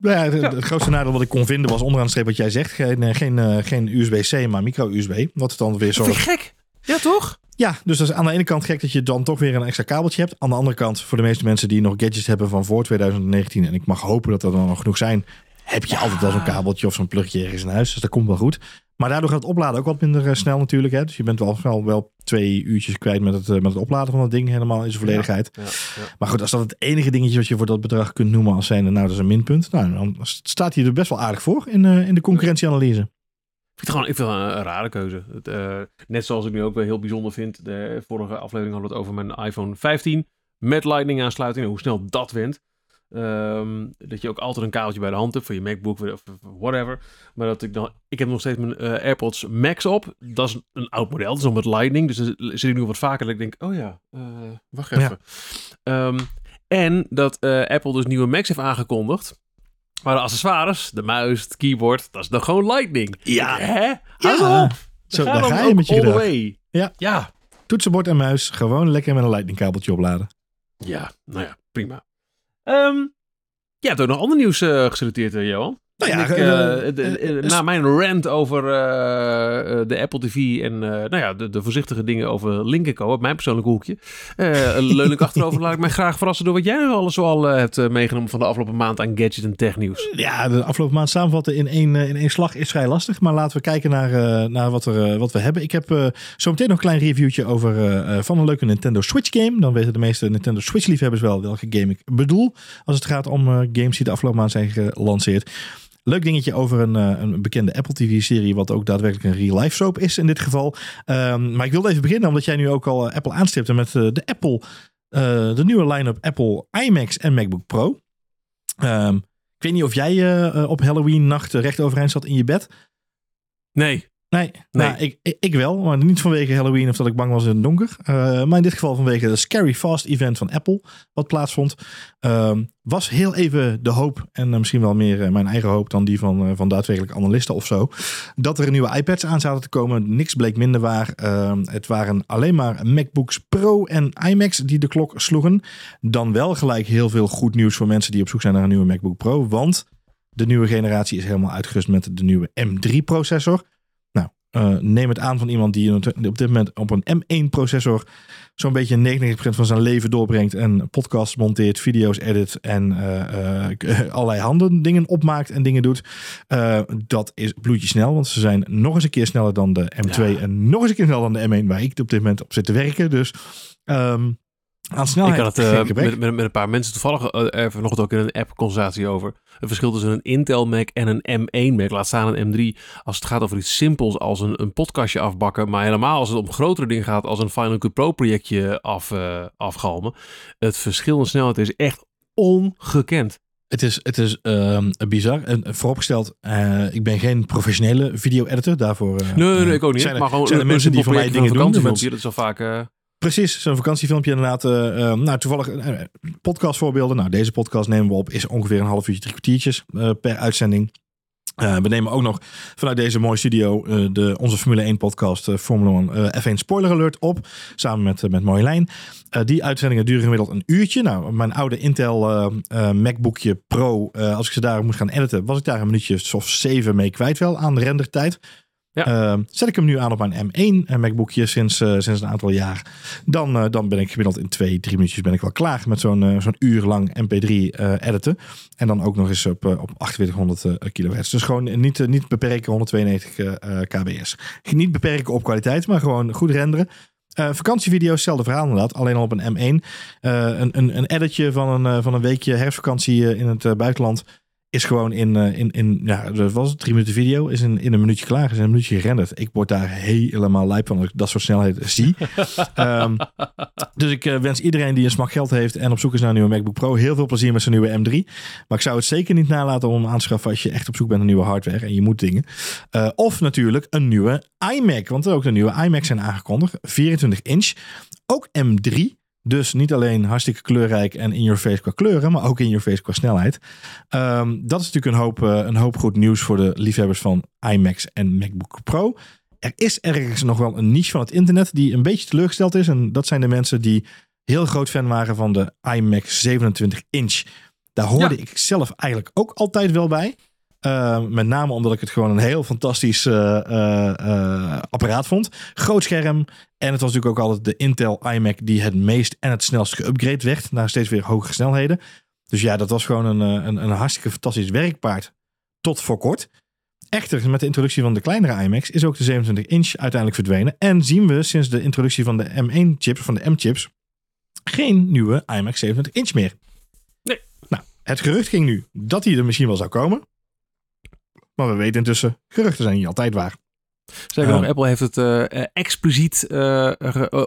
Ja, ja, het, ja. grootste nadeel wat ik kon vinden was onderaan de streep wat jij zegt. Geen, eh, geen, uh, geen USB-C, maar micro-USB. Wat het dan weer zo. gek. Ja, toch? Ja, dus dat is aan de ene kant gek dat je dan toch weer een extra kabeltje hebt. Aan de andere kant, voor de meeste mensen die nog gadgets hebben van voor 2019, en ik mag hopen dat er dan nog genoeg zijn, heb je altijd wel zo'n kabeltje of zo'n plugje ergens in huis. Dus dat komt wel goed. Maar daardoor gaat het opladen ook wat minder eh, snel natuurlijk. Hè? Dus je bent wel, wel, wel twee uurtjes kwijt met het, met het opladen van dat ding helemaal in zijn volledigheid. Ja, ja, maar goed, als dat het enige dingetje wat je voor dat bedrag kunt noemen als zijn, nou dat is een minpunt. Nou, dan staat hij er best wel aardig voor in, in de concurrentieanalyse. Ik vind, gewoon, ik vind het een, rare keuze. Het, uh, net zoals ik nu ook wel heel bijzonder vind. De vorige aflevering hadden we het over mijn iPhone 15 met Lightning aansluiting en hoe snel dat went. Um, dat je ook altijd een kabeltje bij de hand hebt voor je MacBook of whatever. Maar dat ik dan, ik heb nog steeds mijn uh, AirPods Max op. Dat is een oud model, dat is nog met Lightning. Dus zit ik nu wat vaker dat ik denk, oh ja, uh, wacht even. Ja. Um, en dat uh, Apple dus nieuwe Macs heeft aangekondigd. Maar de accessoires, de muis, het keyboard, dat is dan gewoon Lightning. Ja. Hè? Ja. Op. Zo, daar ga je met je. Ja. ja. Toetsenbord en muis, gewoon lekker met een Lightning kabeltje opladen. Ja, nou ja, prima. Um, je hebt ook nog ander nieuws uh, Johan. Nou ja, ik, uh, na mijn rant over de Apple TV en nou ja, de, de, voorzichtige dingen over Linkenco, op mijn persoonlijke hoekje, leun ik achterover. laat ik mij graag verrassen door wat jij alles zoal hebt meegenomen van de afgelopen maand aan gadget en tech nieuws. Ja, de afgelopen maand samenvatten in één, in één slag is vrij lastig, maar laten we kijken naar, naar wat, er, wat we hebben. Ik heb zo meteen nog een klein reviewtje over van een leuke Nintendo Switch game. Dan weten de meeste Nintendo Switch liefhebbers wel welke game ik bedoel als het gaat om games die de afgelopen maand zijn gelanceerd. Leuk dingetje over een, eh, een bekende Apple TV-serie, wat ook daadwerkelijk een real-life soap is in dit geval. Um, maar ik wilde even beginnen, omdat jij nu ook al eh, Apple aanstipte met uh, de Apple, de nieuwe line-up Apple iMacs en MacBook Pro. Um, ik weet niet of jij op Halloween-nacht recht overeind zat in je bed. Nee. Nee, nee. Nou, ik, ik, ik, wel, maar niet vanwege Halloween of dat ik bang was in het donker. Uh, maar in dit geval vanwege de Scary Fast event van Apple, wat plaatsvond. Uh, was heel even de hoop, en uh, misschien wel meer uh, mijn eigen hoop dan die van, van daadwerkelijk analisten of zo, dat er nieuwe iPads aan zouden te komen. Niks bleek minder waar. Ehm, het waren alleen maar MacBooks Pro en iMacs die de klok sloegen. Dan wel gelijk heel veel goed nieuws voor mensen die op zoek zijn naar een nieuwe MacBook Pro, want de nieuwe generatie is helemaal uitgerust met de nieuwe M3 processor. Uh, neem het aan van iemand die op dit moment op een M1-processor zo'n beetje 99% van zijn leven doorbrengt en podcasts monteert, video's edit en uh, uh, allerlei handen dingen opmaakt en dingen doet. dat is bloedje snel, want ze zijn nog eens een keer sneller dan de M2 en nog eens een keer sneller dan de M1 waar ik op dit moment op zit te werken. Dus um, aan snelheid. Ik had het uh, met, met, met, een paar mensen toevallig uh, even nog ook in een app-conversatie over. Het verschil tussen een Intel Mac en een M1 Mac, laat staan een M3. Als het gaat over iets simpels als een, een podcastje afbakken, maar helemaal als het om grotere dingen gaat als een Final Cut Pro projectje af, uh, afgalmen. Het verschil in snelheid is echt ongekend. Het is, het is um, bizar. En vooropgesteld, uh, ik ben geen professionele video-editor. Daarvoor. Uh, nee, nee, nee, ik ook niet. Zijn er, maar gewoon zijn er mensen die voor mij dingen doen. Dat is al vaak. Precies, zo'n vakantiefilmpje inderdaad. Uh, uh, nou, toevallig uh, podcastvoorbeelden. Nou, deze podcast nemen we op. Is ongeveer een half uurtje, drie kwartiertjes per uitzending. we nemen ook nog vanuit deze mooie studio de, onze Formule 1 podcast Formule 1 F1 Spoiler Alert op. Samen met, met Marjolein. die uitzendingen duren gemiddeld een uurtje. Nou, mijn oude Intel MacBookje Pro, als ik ze daar moest gaan editen, was ik daar een minuutje of zeven mee kwijt wel aan de rendertijd. Uh, zet ik hem nu aan op mijn M1 en MacBookje sinds, uh, sinds een aantal jaar. Dan, uh, dan ben ik gemiddeld in twee, drie minuutjes ben ik wel klaar met zo'n zo'n uur lang MP3 editen. En dan ook nog eens op, op 4800 kHz. Dus gewoon niet, niet beperken 192 kbs. Niet beperken op kwaliteit, maar gewoon goed renderen. Uh, vakantievideo's, hetzelfde verhaal inderdaad. Alleen al op een M1. Uh, een, een, een editje van een, van een weekje herfstvakantie in het buitenland is gewoon in, uh, in, in ja, dat was het, drie minuten video, is in, in een minuutje klaar, is in een minuutje gerenderd. Ik word daar helemaal lijp van als ik dat soort snelheid zie. um, dus ik uh, wens iedereen die een smak geld heeft en op zoek is naar een nieuwe MacBook Pro, heel veel plezier met zijn nieuwe M3. Maar ik zou het zeker niet nalaten om aan te schaffen als je echt op zoek bent naar nieuwe hardware en je moet dingen. Uh, of natuurlijk een nieuwe iMac, want er ook de nieuwe iMacs zijn aangekondigd. 24 inch, ook M3. Dus niet alleen hartstikke kleurrijk en in your face qua kleuren, maar ook in your face qua snelheid. Um, dat is natuurlijk een hoop, uh, een hoop goed nieuws voor de liefhebbers van iMacs en MacBook Pro. Er is ergens nog wel een niche van het internet die een beetje teleurgesteld is. En dat zijn de mensen die heel groot fan waren van de iMac 27 inch. Daar hoorde ja. ik zelf eigenlijk ook altijd wel bij. Uh, met name omdat ik het gewoon een heel fantastisch uh, uh, apparaat vond. Groot scherm. En het was natuurlijk ook altijd de Intel iMac die het meest en het snelst geüpgrade werd. Naar steeds weer hogere snelheden. Dus ja, dat was gewoon een, een, een hartstikke fantastisch werkpaard tot voor kort. Echter, met de introductie van de kleinere iMacs is ook de 27 inch uiteindelijk verdwenen. En zien we sinds de introductie van de M1-chips, van de M-chips, geen nieuwe iMac 27 inch meer. Nee. Nou, het gerucht ging nu dat die er misschien wel zou komen. Maar we weten intussen, geruchten zijn niet altijd waar. Zeker nog, Apple heeft het uh, expliciet uh,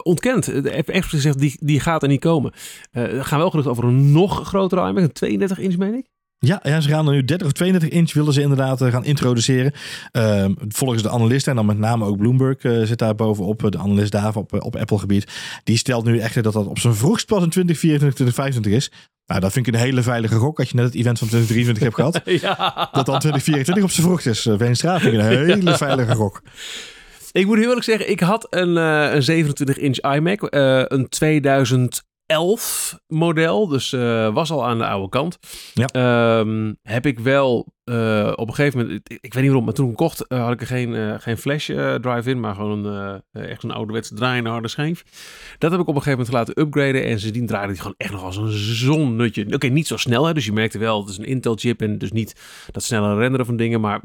ontkend. Expliciet gezegd, die, die gaat er niet komen. er gaan wel geruchten over een nog grotere iMac, een 32 inch meen ik? Ja, ja, ze gaan er nu 30 of 32 inch willen ze inderdaad eh, gaan introduceren. Ehm, volgens de analisten en dan met name ook Bloomberg eh, zit daar bovenop. Eh, de analist daar op, op Apple gebied. Die stelt nu echt dat dat op zijn vroegst pas in 2024, 2025 is. Nou, dat vind ik een hele veilige gok. Als je net het event van 2023 hebt gehad. Dat dan 2024 op zijn vroegst is. Veenstraat vind ik een hele veilige gok. Ik moet heel eerlijk zeggen, ik had een, een 27-inch iMac. een 2000... 11 model, dus eh, was al aan de oude kant. Ja. Ehm, heb ik wel eh, op een gegeven moment, ik, weet niet waarom, maar toen ik kocht, eh, had ik er geen, geen flash drive in, maar gewoon een, echt een ouderwetse draaiende harde schijf. Dat heb ik op een gegeven moment laten upgraden en sindsdien draaide die gewoon echt nog als een zonnetje. Oké, niet zo snel, hè, dus je merkte wel, het is een Intel chip en dus niet dat snelle renderen van dingen, maar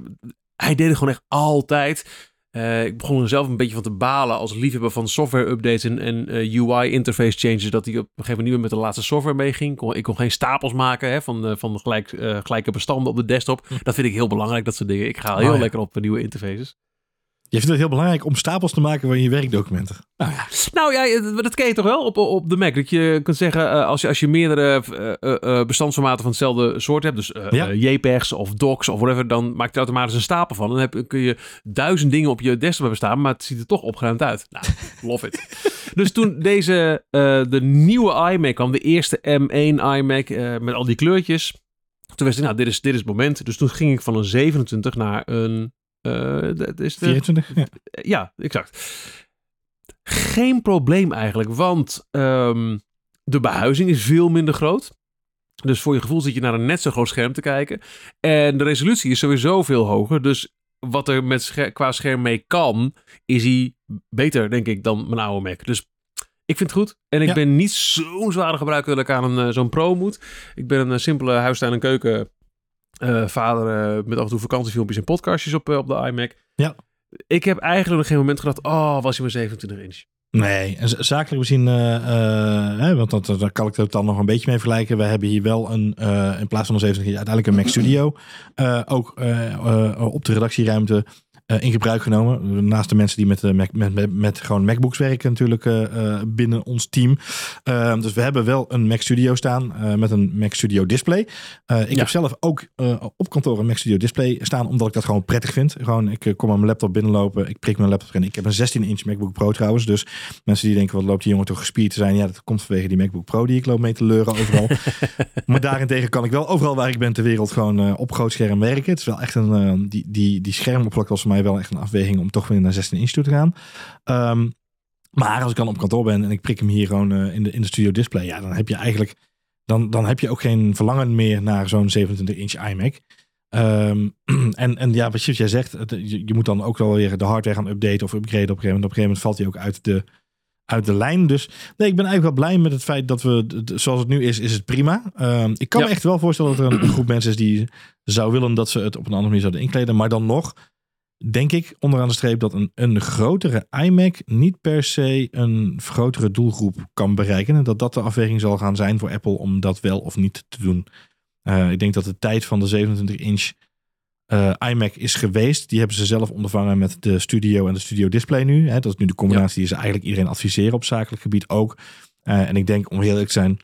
hij deed het gewoon echt altijd. Uh, ik begon er zelf een beetje van te balen als liefhebber van software updates en, en uh, eh, UI interface changes. Dat hij op een gegeven moment niet meer met de laatste software meeging. Ik kon geen stapels maken hè, van, uh, van gelijk, gelijke bestanden op de desktop. Hm. Dat vind ik heel belangrijk, dat soort dingen. Ik ga heel oh, lekker op nieuwe interfaces. Je vindt het heel belangrijk om stapels te maken van je werkdocumenten. Nou ja, nou ja dat ken je toch wel op, op de Mac. Dat je kunt zeggen, uh, als, je, als je meerdere uh, uh, bestandsformaten van hetzelfde soort hebt, dus ja. JPEGs of docs of whatever, dan maakt je automatisch een stapel van. Dan heb, kun je duizend dingen op je desktop hebben staan, maar het ziet er toch opgeruimd uit. Nou, love it. dus toen deze, de nieuwe iMac kwam, de eerste M1 iMac met al die kleurtjes, toen wist ik, nou, dit is, dit is het moment. Dus toen ging ik van een 27 naar een dat is de, 24? Ja. ja, exact. Geen probleem eigenlijk, want um, de behuizing is veel minder groot. Dus voor je gevoel zit je naar een net zo groot scherm te kijken. En de resolutie is sowieso veel hoger. Dus wat er met scher qua scherm mee kan, is hij beter, denk ik, dan mijn oude Mac. Dus ik vind het goed. En ik ja. ben niet zo'n zware gebruiker dat ik aan een, zo'n pro moet. Ik ben een simpele huistuin- en keuken uh, vader uh, met af en toe vakantiefilmpjes en podcastjes op, uh, op de iMac. Ja. Ik heb eigenlijk nog geen moment gedacht, oh, was hij maar 27 inch. Nee, en zakelijk gezien, hè, want dat, daar kan ik het dan nog een beetje mee vergelijken. We hebben hier wel een, in plaats van een 27 inch, uiteindelijk een Mac Studio. ook op de redactieruimte uh, in gebruik genomen. Naast de mensen die met, uh, Mac, met, met, met, gewoon MacBooks werken natuurlijk uh, binnen ons team. Ehm, dus we hebben wel een Mac Studio staan met een Mac Studio display. ik heb zelf ook op kantoor een Mac Studio display staan, omdat ik dat gewoon prettig vind. Gewoon, ik kom aan mijn laptop binnenlopen, ik prik mijn laptop in. Ik heb een 16-inch MacBook Pro trouwens. Dus mensen die denken, wat loopt die jongen toch gespierd te zijn? Ja, dat komt vanwege die MacBook Pro die ik loop mee te leuren overal. maar daarentegen kan ik wel overal waar ik ben ter wereld gewoon op groot scherm werken. Het is wel echt een, die, die, die schermoppervlakte was voor mij wel echt een afweging om toch weer naar 16 inch toe te gaan. Um, maar als ik dan op kantoor ben en ik prik hem hier gewoon uh, in, de, in de studio display, ja, dan heb je eigenlijk dan, dan heb je ook geen verlangen meer naar zo'n 27 inch iMac. Um, en, en ja, wat jij zegt, je, je, moet dan ook wel weer de hardware gaan updaten of upgraden op een gegeven moment. Op een gegeven moment valt hij ook uit de, uit de lijn. Dus nee, ik ben eigenlijk wel blij met het feit dat we, zoals het nu is, is het prima. Um, ik kan me echt wel voorstellen dat er een, groep mensen is die zou willen dat ze het op een andere manier zouden inkleden. Maar dan nog, denk ik onderaan de streep dat een, een grotere iMac niet per se een grotere doelgroep kan bereiken. En dat dat de afweging zal gaan zijn voor Apple om dat wel of niet te doen. Uh, ik denk dat de tijd van de 27 inch uh, iMac is geweest. Die hebben ze zelf ondervangen met de Studio en de Studio Display nu. Hè. Dat is nu de combinatie die ze eigenlijk iedereen adviseren op zakelijk gebied ook. Uh, en ik denk, om heel eerlijk te zijn,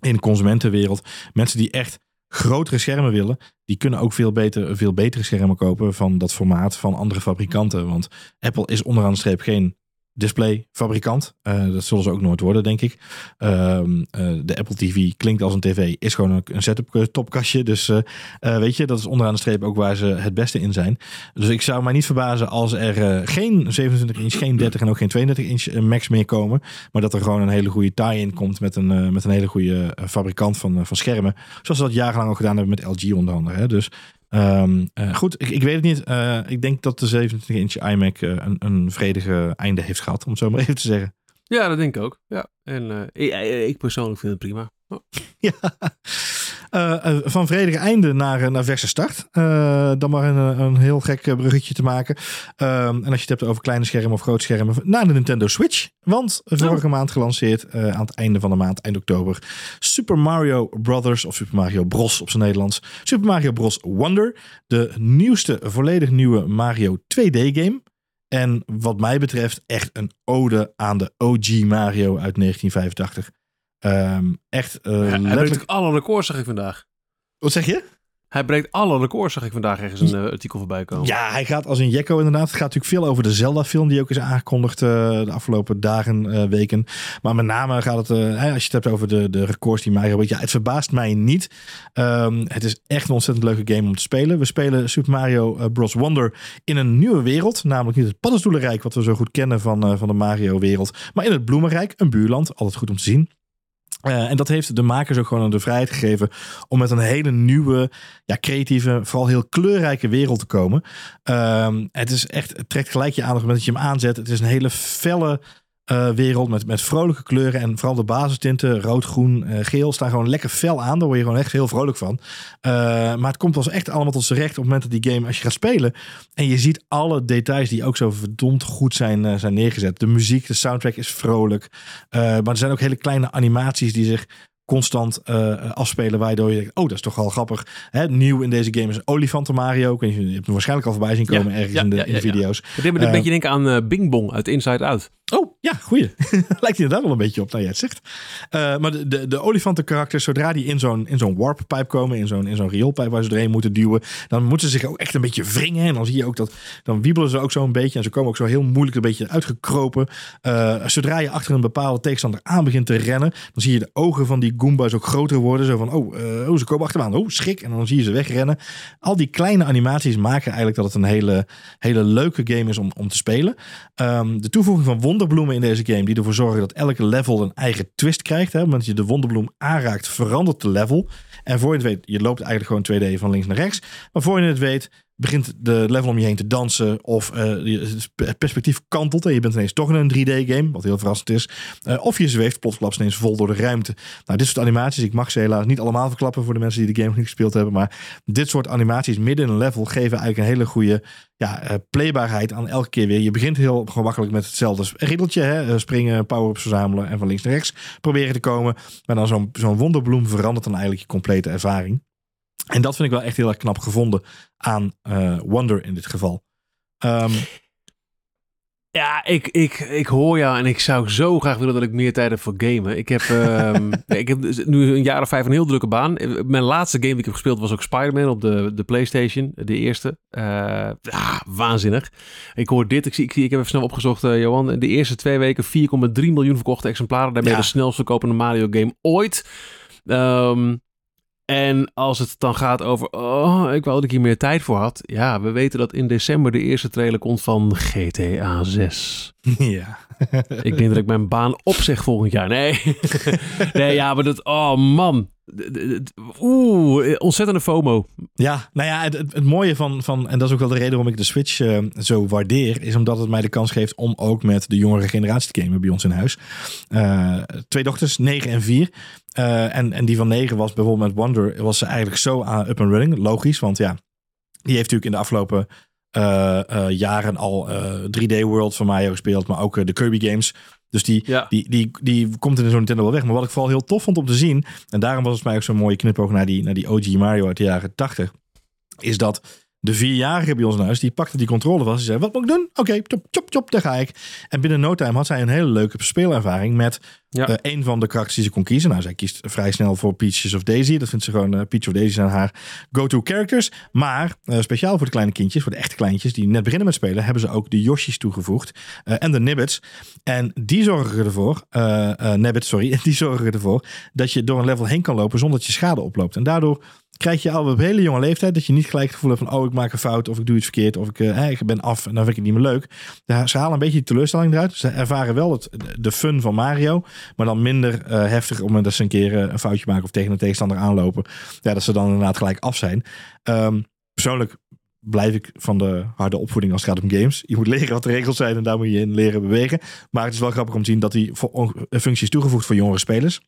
in de consumentenwereld, mensen die echt grotere schermen willen, die kunnen ook veel, beter, veel betere schermen kopen van dat formaat van andere fabrikanten. Want Apple is onderaan de streep geen displayfabrikant. Uh, dat zullen ze ook nooit worden, denk ik. Ehm, eh, de Apple TV klinkt als een tv, is gewoon een, een setup eh, topkastje. Dus weet je, dat is onderaan de streep ook waar ze het beste in zijn. Dus ik zou mij niet verbazen als er geen 27 inch, geen 30 en ook geen 32 inch Max meer komen. Maar dat er gewoon een hele goede tie-in komt met een, met een hele goede fabrikant van, van schermen. Zoals ze dat jarenlang ook gedaan hebben met LG onder andere. Hè. Dus Um, uh, goed, ik, ik, weet het niet. Uh, ik denk dat de 27 inch iMac uh, een, een vredige einde heeft gehad, om het zo maar even te zeggen. Ja, dat denk ik ook. Ja. En ik, ik, persoonlijk vind het prima. Oh. ja. Van vredige einde naar, naar verse start. dan maar een, een heel gek bruggetje te maken. Ehm, en als je het hebt over kleine schermen of groot schermen, naar de Nintendo Switch. Want vorige oh. maand gelanceerd, aan het einde van de maand, eind oktober, Super Mario Brothers, of Super Mario Bros op zijn Nederlands. Super Mario Bros. Wonder, de nieuwste, volledig nieuwe Mario 2D-game. En wat mij betreft echt een ode aan de OG Mario uit 1985. Um, echt uh, ja, letterlijk... alle records, zag ik vandaag. Wat zeg je? Hij breekt alle records, zag ik vandaag ergens een uh, artikel voorbij komen. Ja, hij gaat als een jekko inderdaad. Het gaat natuurlijk veel over de Zelda-film die ook is aangekondigd uh, de afgelopen dagen, uh, weken. Maar met name gaat het, als je het hebt over de, de records die Mario Ja, het verbaast mij niet. Um, het is echt een ontzettend leuke game om te spelen. We spelen Super Mario Bros. Wonder in een nieuwe wereld. Namelijk niet het paddenstoelenrijk wat we zo goed kennen van, van de Mario-wereld. Maar in het bloemenrijk, een buurland. Altijd goed om te zien. Uh, en dat heeft de makers ook gewoon de vrijheid gegeven om met een hele nieuwe, ja, creatieve, vooral heel kleurrijke wereld te komen. Uh, het is echt, het trekt gelijk je aandacht met dat je hem aanzet. Het is een hele felle uh, wereld met, met vrolijke kleuren. En vooral de basistinten, rood, groen, uh, geel, staan gewoon lekker fel aan. Daar word je gewoon echt heel vrolijk van. Uh, maar het komt wel echt allemaal tot zijn recht op het moment dat die game, als je gaat spelen. En je ziet alle details die ook zo verdomd goed zijn, zijn neergezet. De muziek, de soundtrack is vrolijk. maar er zijn ook hele kleine animaties die zich constant uh, afspelen. Waardoor je denkt, oh, dat is toch wel grappig. Hè, nieuw in deze game is Olifanten Mario. Je hebt hem waarschijnlijk al voorbij zien komen ergens in de, in de video's. Het deed me een beetje denken aan Bing Bong uit Inside Out. Oh, ja, goeie. Lijkt inderdaad wel een beetje op, nou jij het zegt. Uh, maar de, de, de olifantenkarakters, zodra die in zo'n, zo'n warppijp komen, in zo'n, zo'n rioolpijp waar ze doorheen moeten duwen, dan moeten ze zich ook echt een beetje wringen. En dan zie je ook dat, dan wiebelen ze ook zo een beetje. En ze komen ook zo heel moeilijk een beetje uitgekropen. Uh, zodra je achter een bepaalde tegenstander aan begint te rennen, dan zie je de ogen van die Goombas ook groter worden. Zo van, oh, uh, oh ze komen achter me aan. Oh, schrik. En dan zie je ze wegrennen. Al die kleine animaties maken eigenlijk dat het een hele, hele leuke game is om, om te spelen. Um, de toevoeging van wonderbloemen in deze game die ervoor zorgen dat elke level een eigen twist krijgt. Hè? Want je de wonderbloem aanraakt, verandert de level. En voor je het weet, je loopt eigenlijk gewoon 2D van links naar rechts. Maar voor je het weet, begint de level om je heen te dansen of uh, het perspectief kantelt en je bent ineens toch in een 3D-game, wat heel verrassend is. Uh, of je zweeft plotsklaps ineens vol door de ruimte. Nou, dit soort animaties, ik mag ze helaas niet allemaal verklappen voor de mensen die de game niet gespeeld hebben, maar dit soort animaties midden in een level geven eigenlijk een hele goede ja, uh, playbaarheid aan elke keer weer. Je begint heel gemakkelijk met hetzelfde riddeltje, hè? springen, power-ups verzamelen en van links naar rechts proberen te komen. Maar dan zo'n zo'n wonderbloem verandert dan eigenlijk je complete ervaring. En dat vind ik wel echt heel erg knap gevonden aan uh, Wonder in dit geval. Um, ja, ik, ik, ik hoor jou en ik zou zo graag willen dat ik meer tijd heb voor gamen. Ik heb, um, ik heb dus nu een jaar of vijf een heel drukke baan. Mijn laatste game die ik heb gespeeld was ook Spider-Man op de, de PlayStation, de eerste. Uh, waanzinnig. Ik hoor dit, ik, zie, ik, ik heb even snel opgezocht, uh, Johan. De eerste twee weken 4,3 miljoen verkochte exemplaren. Daarmee ja. de snelst verkopende Mario game ooit. Um, en als het dan gaat over, oh, ik wou dat ik hier meer tijd voor had. Ja, we weten dat in december de eerste trailer komt van GTA 6. Ja. ik denk dat ik mijn baan opzeg volgend jaar. Nee. nee, ja, maar dat, oh man. Oeh, ontzettende FOMO. Ja, nou ja, het, het, mooie van, van, en dat is ook wel de reden waarom ik de Switch uh, zo waardeer, is omdat het mij de kans geeft om ook met de jongere generatie te gamen bij ons in huis. Uh, twee dochters, 9 en 4. Uh, eh, en, en die van 9 was bijvoorbeeld met Wonder, was ze eigenlijk zo aan up and running. Logisch, want ja, die heeft natuurlijk in de afgelopen jaren al 3D World van Mario gespeeld, maar ook de Kirby games. Dus die, ja. die, die, die komt in zo'n Nintendo wel weg. Maar wat ik vooral heel tof vond om te zien, en daarom was het mij ook zo'n mooie knipoog naar die, naar die OG Mario uit de jaren 80, is dat de vierjarige bij ons in huis, die pakte die controle vast. Die zei, wat moet ik doen? Oké, okay, chop, chop, chop, daar ga ik. En binnen no time had zij een hele leuke speelervaring met ja. Uh, een van de karakters die ze kon kiezen. Nou, zij kiest vrij snel voor Peaches of Daisy. Dat vindt ze gewoon, uh, Peach of Daisy zijn haar go-to characters. Maar uh, speciaal voor de kleine kindjes, voor de echte kleintjes die net beginnen met spelen, hebben ze ook de Yoshi's toegevoegd. en de Nibbits. En die zorgen ervoor, Nibbits, sorry, die zorgen ervoor dat je door een level heen kan lopen zonder dat je schade oploopt. En daardoor krijg je al op hele jonge leeftijd dat je niet gelijk het gevoel hebt van oh ik maak een fout of ik doe iets verkeerd of ik, uh, ik ben af en dan vind ik het niet meer leuk. ze halen een beetje die teleurstelling eruit. Ze ervaren wel het, de fun van Mario, maar dan minder uh, heftig om dat ze een keer uh, een foutje maken of tegen een tegenstander aanlopen. Ja, dat ze dan inderdaad gelijk af zijn. Um, persoonlijk blijf ik van de harde opvoeding als het gaat om games. Je moet leren wat de regels zijn en daar moet je in leren bewegen. Maar het is wel grappig om te zien dat die functies toegevoegd voor jongere spelers.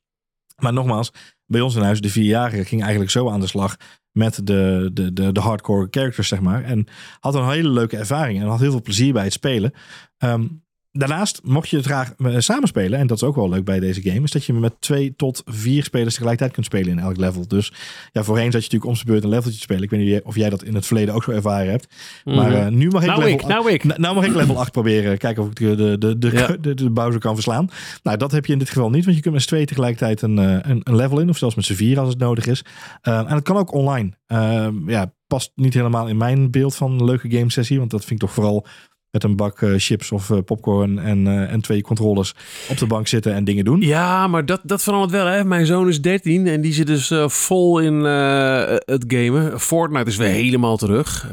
Maar nogmaals, bij ons in huis, de vierjarige, ging eigenlijk zo aan de slag met de, de, de, de hardcore characters, zeg maar. En had een hele leuke ervaring en had heel veel plezier bij het spelen. Um, Daarnaast, mocht je het graag eh, samenspelen, en dat is ook wel leuk bij deze game, is dat je met twee tot vier spelers tegelijkertijd kunt spelen in elk level. Dus ja, voorheen zat je natuurlijk om zijn beurt een leveltje te spelen. Ik weet niet of jij dat in het verleden ook zo ervaren hebt. Maar uh, nu mag ik, nou level, ik, nou, ik. Nou, mag ik level 8 proberen. Kijken of ik de, de, de, de, de, de Bowser kan verslaan. Nou, dat heb je in dit geval niet, want je kunt met z'n twee tegelijkertijd een, eh, een, een, level in, of zelfs met z'n vier als het nodig is. Uh, en het kan ook online. Uh, ja, past niet helemaal in mijn beeld van een leuke game sessie, want dat vind ik toch vooral met een bak uh, chips of uh, popcorn en, uh, en twee controllers op de bank zitten en dingen doen. Ja, maar dat, dat verandert wel. Hè? Mijn zoon is 13 en die zit dus vol in het gamen. Fortnite is weer helemaal terug.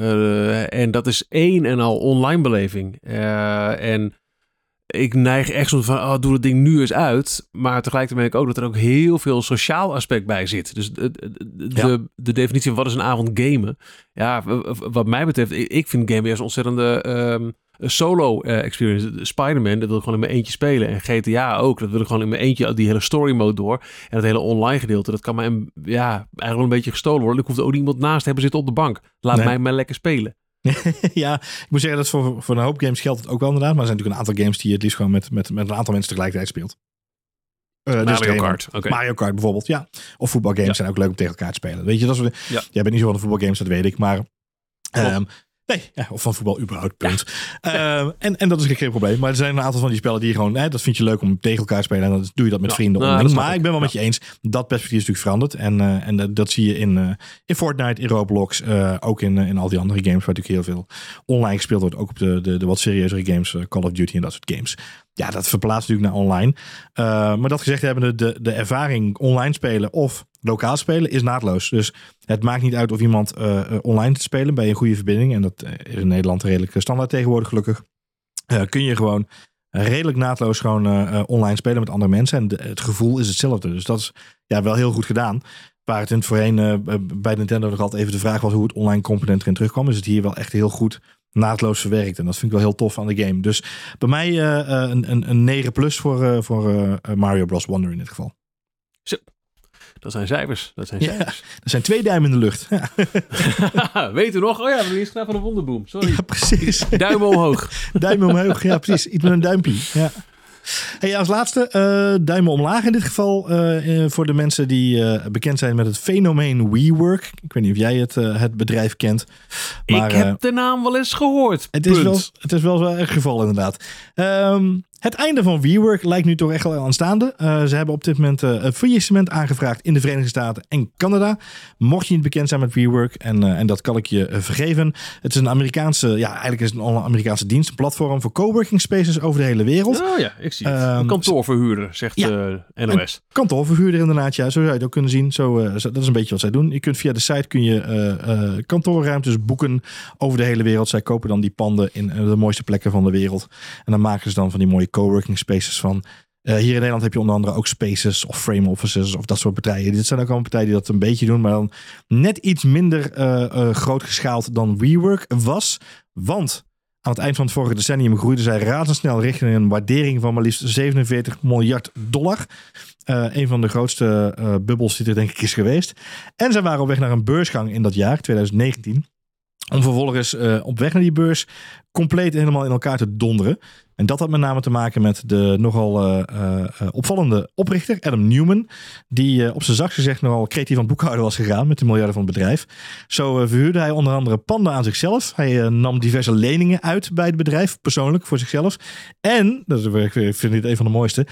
en dat is één en al online beleving. en ik neig echt zo van, oh, doe dat ding nu eens uit. Maar tegelijkertijd merk ik ook dat er ook heel veel sociaal aspect bij zit. Dus de, de, de definitie van wat is een avond gamen. Ja, wat mij betreft, ik vind gamen juist een ontzettende... Um, solo uh, experience. Spider-Man, dat wil ik gewoon in mijn eentje spelen. En GTA ook, dat wil ik gewoon in mijn eentje die hele story mode door. En het hele online gedeelte, dat kan mij ja, eigenlijk wel een beetje gestolen worden. Ik hoef er ook niemand naast te hebben zitten op de bank. Laat mij maar lekker spelen. ja, ik moet zeggen dat voor, voor een hoop games geldt het ook wel inderdaad. Maar er zijn natuurlijk een aantal games die je het liefst gewoon met, met, met een aantal mensen tegelijkertijd speelt. Uh, Mario dus Kart. Okay. Mario Kart bijvoorbeeld, ja. Of voetbalgames zijn ook leuk om tegen elkaar te spelen. Weet je, dat is, ja. jij bent niet zo van de voetbalgames, dat weet ik. Maar um, Nee, ja, of van voetbal überhaupt, punt. Ehm, en, en dat is geen probleem. Maar er zijn een aantal van die spellen die je gewoon... Hè, dat vind je leuk om tegen elkaar te spelen. En dan doe je dat met vrienden nou, Maar ik ben wel met je eens. Dat perspectief is natuurlijk veranderd. En, uh, en dat zie je in, uh, in Fortnite, in Roblox. Uh, ook in, in al die andere games waar natuurlijk heel veel online gespeeld wordt. Ook op de, de, de wat serieuzere games. Call of Duty en dat soort games. Ja, dat verplaatst natuurlijk naar online. maar dat gezegd hebben, de, de ervaring online spelen of lokaal spelen is naadloos. Dus het maakt niet uit of iemand uh, online te spelen bij een goede verbinding. En dat is in Nederland redelijk standaard tegenwoordig gelukkig. Kun je gewoon redelijk naadloos gewoon online spelen met andere mensen. En het gevoel is hetzelfde. Dus dat is ja, wel heel goed gedaan. Waar het in het voorheen bij Nintendo nog altijd even de vraag was hoe het online component erin terugkwam. Is het hier wel echt heel goed naadloos verwerkt. En dat vind ik wel heel tof aan de game. Dus bij mij een, een, een 9 plus voor, voor Mario Bros. Wonder in dit geval. Zo. Dat zijn cijfers. Dat zijn cijfers. Ja, dat zijn twee duimen in de lucht. Ja. Weet u nog? Oh ja, we is gedaan van een wonderboom. Sorry. Ja, precies. Duim omhoog. duim omhoog, ja precies. Iets met een duimpje. Ja. Hey, als laatste, uh, duimen omlaag in dit geval. Uh, voor de mensen die bekend zijn met het fenomeen WeWork. Ik weet niet of jij het, het bedrijf kent. Maar, ik heb de naam wel eens gehoord. Het is, wel, het is wel zo'n geval inderdaad. Um, het einde van WeWork lijkt nu toch echt wel aanstaande. Uh, ze hebben op dit moment uh, een faillissement aangevraagd in de Verenigde Staten en Canada. Mocht je niet bekend zijn met WeWork, en, uh, en dat kan ik je vergeven. Het is een Amerikaanse, ja, eigenlijk is het een Amerikaanse dienst, een platform voor coworking spaces over de hele wereld. Oh ja, ik zie het. Um, een kantoorverhuurder, zegt ja, NOS. kantoorverhuurder inderdaad, ja, zo zou je het ook kunnen zien. Zo, dat is een beetje wat zij doen. Je kunt via de site kun je kantoorruimtes boeken over de hele wereld. Zij kopen dan die panden in de mooiste plekken van de wereld. En dan maken ze dan van die mooie coworking spaces van. Uh, hier in Nederland heb je onder andere ook spaces of frame offices of dat soort partijen. Dit zijn ook allemaal partijen die dat een beetje doen, maar dan net iets minder uh, uh, groot geschaald dan WeWork was. Want aan het eind van het vorige decennium groeiden zij razendsnel richting een waardering van maar liefst 47 miljard dollar. een van de grootste bubbels die er denk ik is geweest. En zij waren op weg naar een beursgang in dat jaar, 2019. Om vervolgens op weg naar die beurs compleet helemaal in elkaar te donderen. En dat had met name te maken met de nogal uh, uh, opvallende oprichter, Adam Newman. Die op zijn zacht gezegd nogal creatief aan boekhouden was gegaan met de miljarden van het bedrijf. Zo verhuurde hij onder andere panden aan zichzelf. Hij nam diverse leningen uit bij het bedrijf, persoonlijk voor zichzelf. En, dat is, ik vind dit een van de mooiste.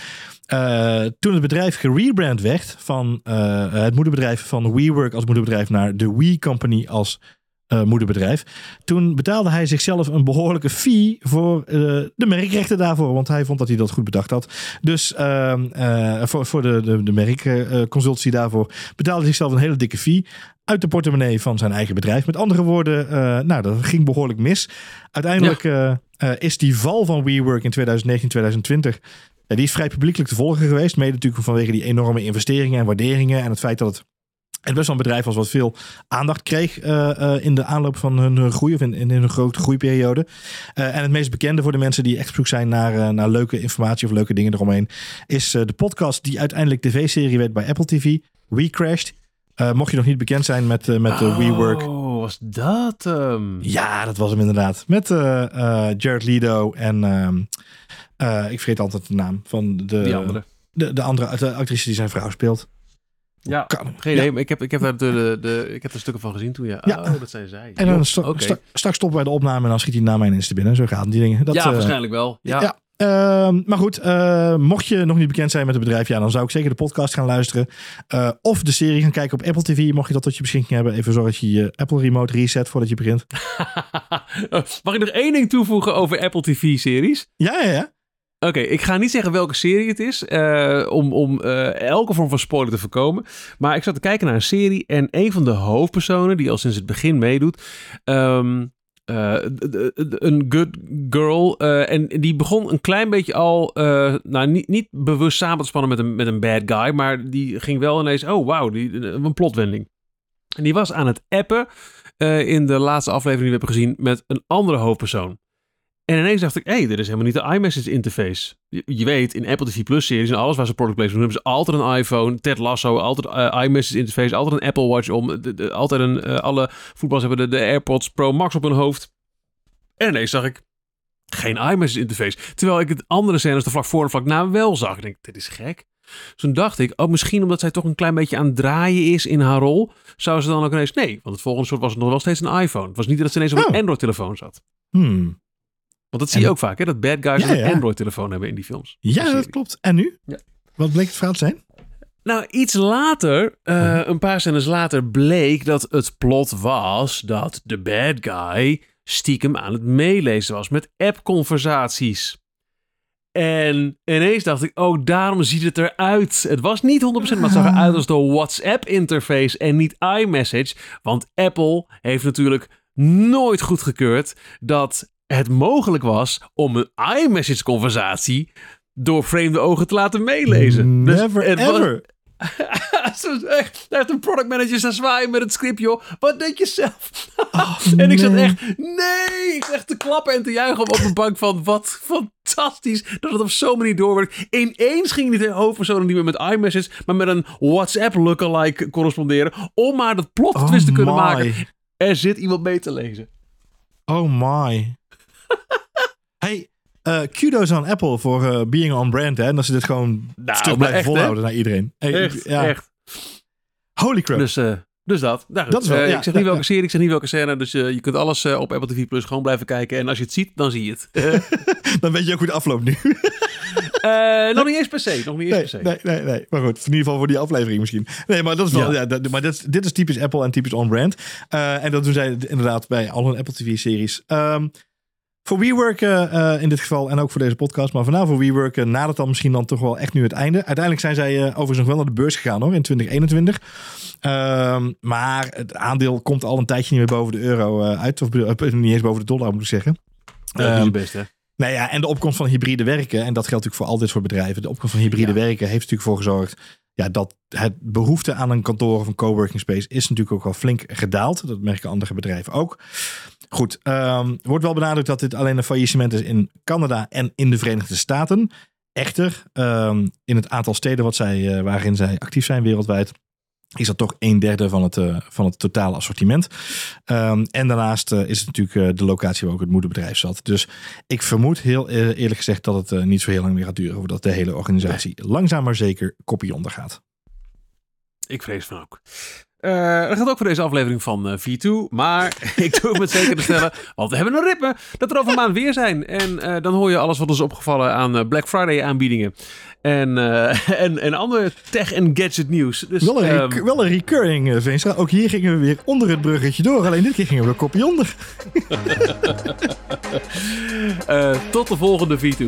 toen het bedrijf gerebrand werd van het moederbedrijf van WeWork als moederbedrijf naar de We Company als uh, moederbedrijf. Toen betaalde hij zichzelf een behoorlijke fee voor uh, de merkrechten daarvoor. Want hij vond dat hij dat goed bedacht had. Dus uh, voor, voor de, de, de merkconsultie daarvoor betaalde hij zichzelf een hele dikke fee. Uit de portemonnee van zijn eigen bedrijf. Met andere woorden, nou, dat ging behoorlijk mis. Uiteindelijk is die val van WeWork in 2019, 2020 die is vrij publiekelijk te volgen geweest. Mede natuurlijk vanwege die enorme investeringen en waarderingen. En het feit dat het Het best wel een bedrijf was wat veel aandacht kreeg uh, in de aanloop van hun groei of in, in hun grote groeiperiode. Uh, en het meest bekende voor de mensen die echt op zoek zijn naar, naar leuke informatie of leuke dingen eromheen, is de podcast die uiteindelijk tv-serie werd bij Apple TV, We Crashed. mocht je nog niet bekend zijn met, met oh, WeWork. Oh, was dat hem? Ja, dat was hem inderdaad. Met Jared Leto en ehm, ik vergeet altijd de naam van de, andere. De, de andere de actrice die zijn vrouw speelt. Ja, geen idee. Ik heb, ik, heb daar de, de, ik heb er stukken van gezien toen. Ja. ja. Oh, dat zijn zij. En dan st okay. straks stoppen wij de opname en dan schiet hij naar mijn Insta binnen. Zo gaan die dingen. Dat, ja, uh, waarschijnlijk wel. Ja. ja. Uh, maar goed, uh, mocht je nog niet bekend zijn met het bedrijf, ja, dan zou ik zeker de podcast gaan luisteren. Uh, of de serie gaan kijken op Apple TV, mocht je dat tot je beschikking hebben. Even zorg dat je je Apple Remote reset voordat je begint. Mag ik nog één ding toevoegen over Apple TV-series? Ja, ja, ja. Oké, ik ga niet zeggen welke serie het is, uh, om, om uh, elke vorm van spoiler te voorkomen. Maar ik zat te kijken naar een serie en een van de hoofdpersonen, die al sinds het begin meedoet, um, uh, een good girl. en die begon een klein beetje al, nou niet, niet bewust samen te spannen met een, met een bad guy, maar die ging wel ineens, oh wauw, een plotwending. En die was aan het appen in de laatste aflevering die we hebben gezien met een andere hoofdpersoon. En ineens dacht ik, hé, hey, dit is helemaal niet de iMessage interface. Je, weet, in Apple TV Plus series en alles waar ze product placement doen, hebben ze altijd een iPhone, Ted Lasso, altijd uh, iMessage interface, altijd een Apple Watch om, altijd een, uh, alle voetballers hebben de, de, AirPods Pro Max op hun hoofd. En ineens zag ik geen iMessage interface. Terwijl ik het andere scènes er vlak voor en vlak na wel zag. Ik denk, dit is gek. Dus toen dacht ik, oh, misschien omdat zij toch een klein beetje aan het draaien is in haar rol, zou ze dan ook ineens, nee, want het volgende soort was het nog wel steeds een iPhone. Het was niet dat ze ineens op een oh. Android-telefoon zat. Hmm. Want dat zie je ook vaak, hè? Dat bad guys een Android-telefoon hebben in die films. Ja, dat klopt. En nu? Ja. Wat bleek het verhaal te zijn? Nou, iets later, uh, een paar scènes later, bleek dat het plot was dat de bad guy stiekem aan het meelezen was met app-conversaties. En ineens dacht ik, oh, daarom ziet het eruit. Het was niet 100%, maar het zag eruit als de WhatsApp-interface en niet iMessage. Want Apple heeft natuurlijk nooit goedgekeurd dat het mogelijk was om een iMessage-conversatie door vreemde ogen te laten meelezen. Dus Never ever. echt, daar heeft een product manager staan zwaaien met het script, joh. Wat denk je zelf? Oh, en ik zat echt, nee! Ik echt te klappen en te juichen op mijn bank van, wat fantastisch dat het op zo'n manier doorwerkt. Ineens ging niet de hoofdpersoon niet meer met iMessage, maar met een WhatsApp lookalike corresponderen, om maar dat plot twist oh te kunnen maken. Er zit iemand mee te lezen. Oh my. hey, uh, kudos aan Apple voor uh, being on brand. Hè? En dat ze dit gewoon nou, stuk blijven volhouden naar iedereen. Hey, echt, ja. echt. Holy crap. Dus, uh, dus dat. Nou, dat is wel, ja, ik zeg niet welke serie, ik zeg niet welke scène. Dus je kunt alles op Apple TV Plus gewoon blijven kijken. En als je het ziet, dan zie je het. dan weet je ook hoe het afloopt nu. nog niet eens per se. Nog niet eens nee, per se. Nee, nee, nee. Maar goed, in ieder geval voor die aflevering misschien. Nee, maar dat is wel. Ja. dat, maar dat, dit is typisch Apple en typisch on-brand. en dat doen zij inderdaad bij al hun Apple TV-series. Um, voor WeWork uh, in dit geval en ook voor deze podcast, maar vanavond voor WeWork uh, nadert dan misschien dan toch wel echt nu het einde. Uiteindelijk zijn zij uh, overigens nog wel naar de beurs gegaan hoor, in 2021. Ehm, maar het aandeel komt al een tijdje niet meer boven de euro uit, of niet eens boven de dollar moet ik zeggen. Dat is het beste. hè? Nou ja, en de opkomst van hybride werken, en dat geldt natuurlijk voor al dit soort bedrijven. De opkomst van hybride werken heeft natuurlijk voor gezorgd ja, dat het behoefte aan een kantoor of een coworking space is natuurlijk ook wel flink gedaald. Dat merken andere bedrijven ook. Goed, um, wordt wel benadrukt dat dit alleen een faillissement is in Canada en in de Verenigde Staten. Echter, um, in het aantal steden wat zij, uh, waarin zij actief zijn wereldwijd, is dat toch een derde van het, uh, van het totale assortiment. Um, en daarnaast uh, is het natuurlijk de locatie waar ook het moederbedrijf zat. Dus ik vermoed heel eerlijk gezegd dat het niet zo heel lang meer gaat duren voordat de hele organisatie langzaam maar zeker kopie ondergaat. Ik vrees van ook. Uh, dat gaat ook voor deze aflevering van uh, V2. Maar ik doe het met zeker te stellen, want we hebben een rippen dat er over een maand weer zijn. En uh, dan hoor je alles wat ons opgevallen aan Black Friday aanbiedingen. En, en, en andere tech- en gadget nieuws. Dus, wel, een, um, wel een recurring, Veenstra. Ook hier gingen we weer onder het bruggetje door. Alleen dit keer gingen we een kopje onder. tot de volgende V2.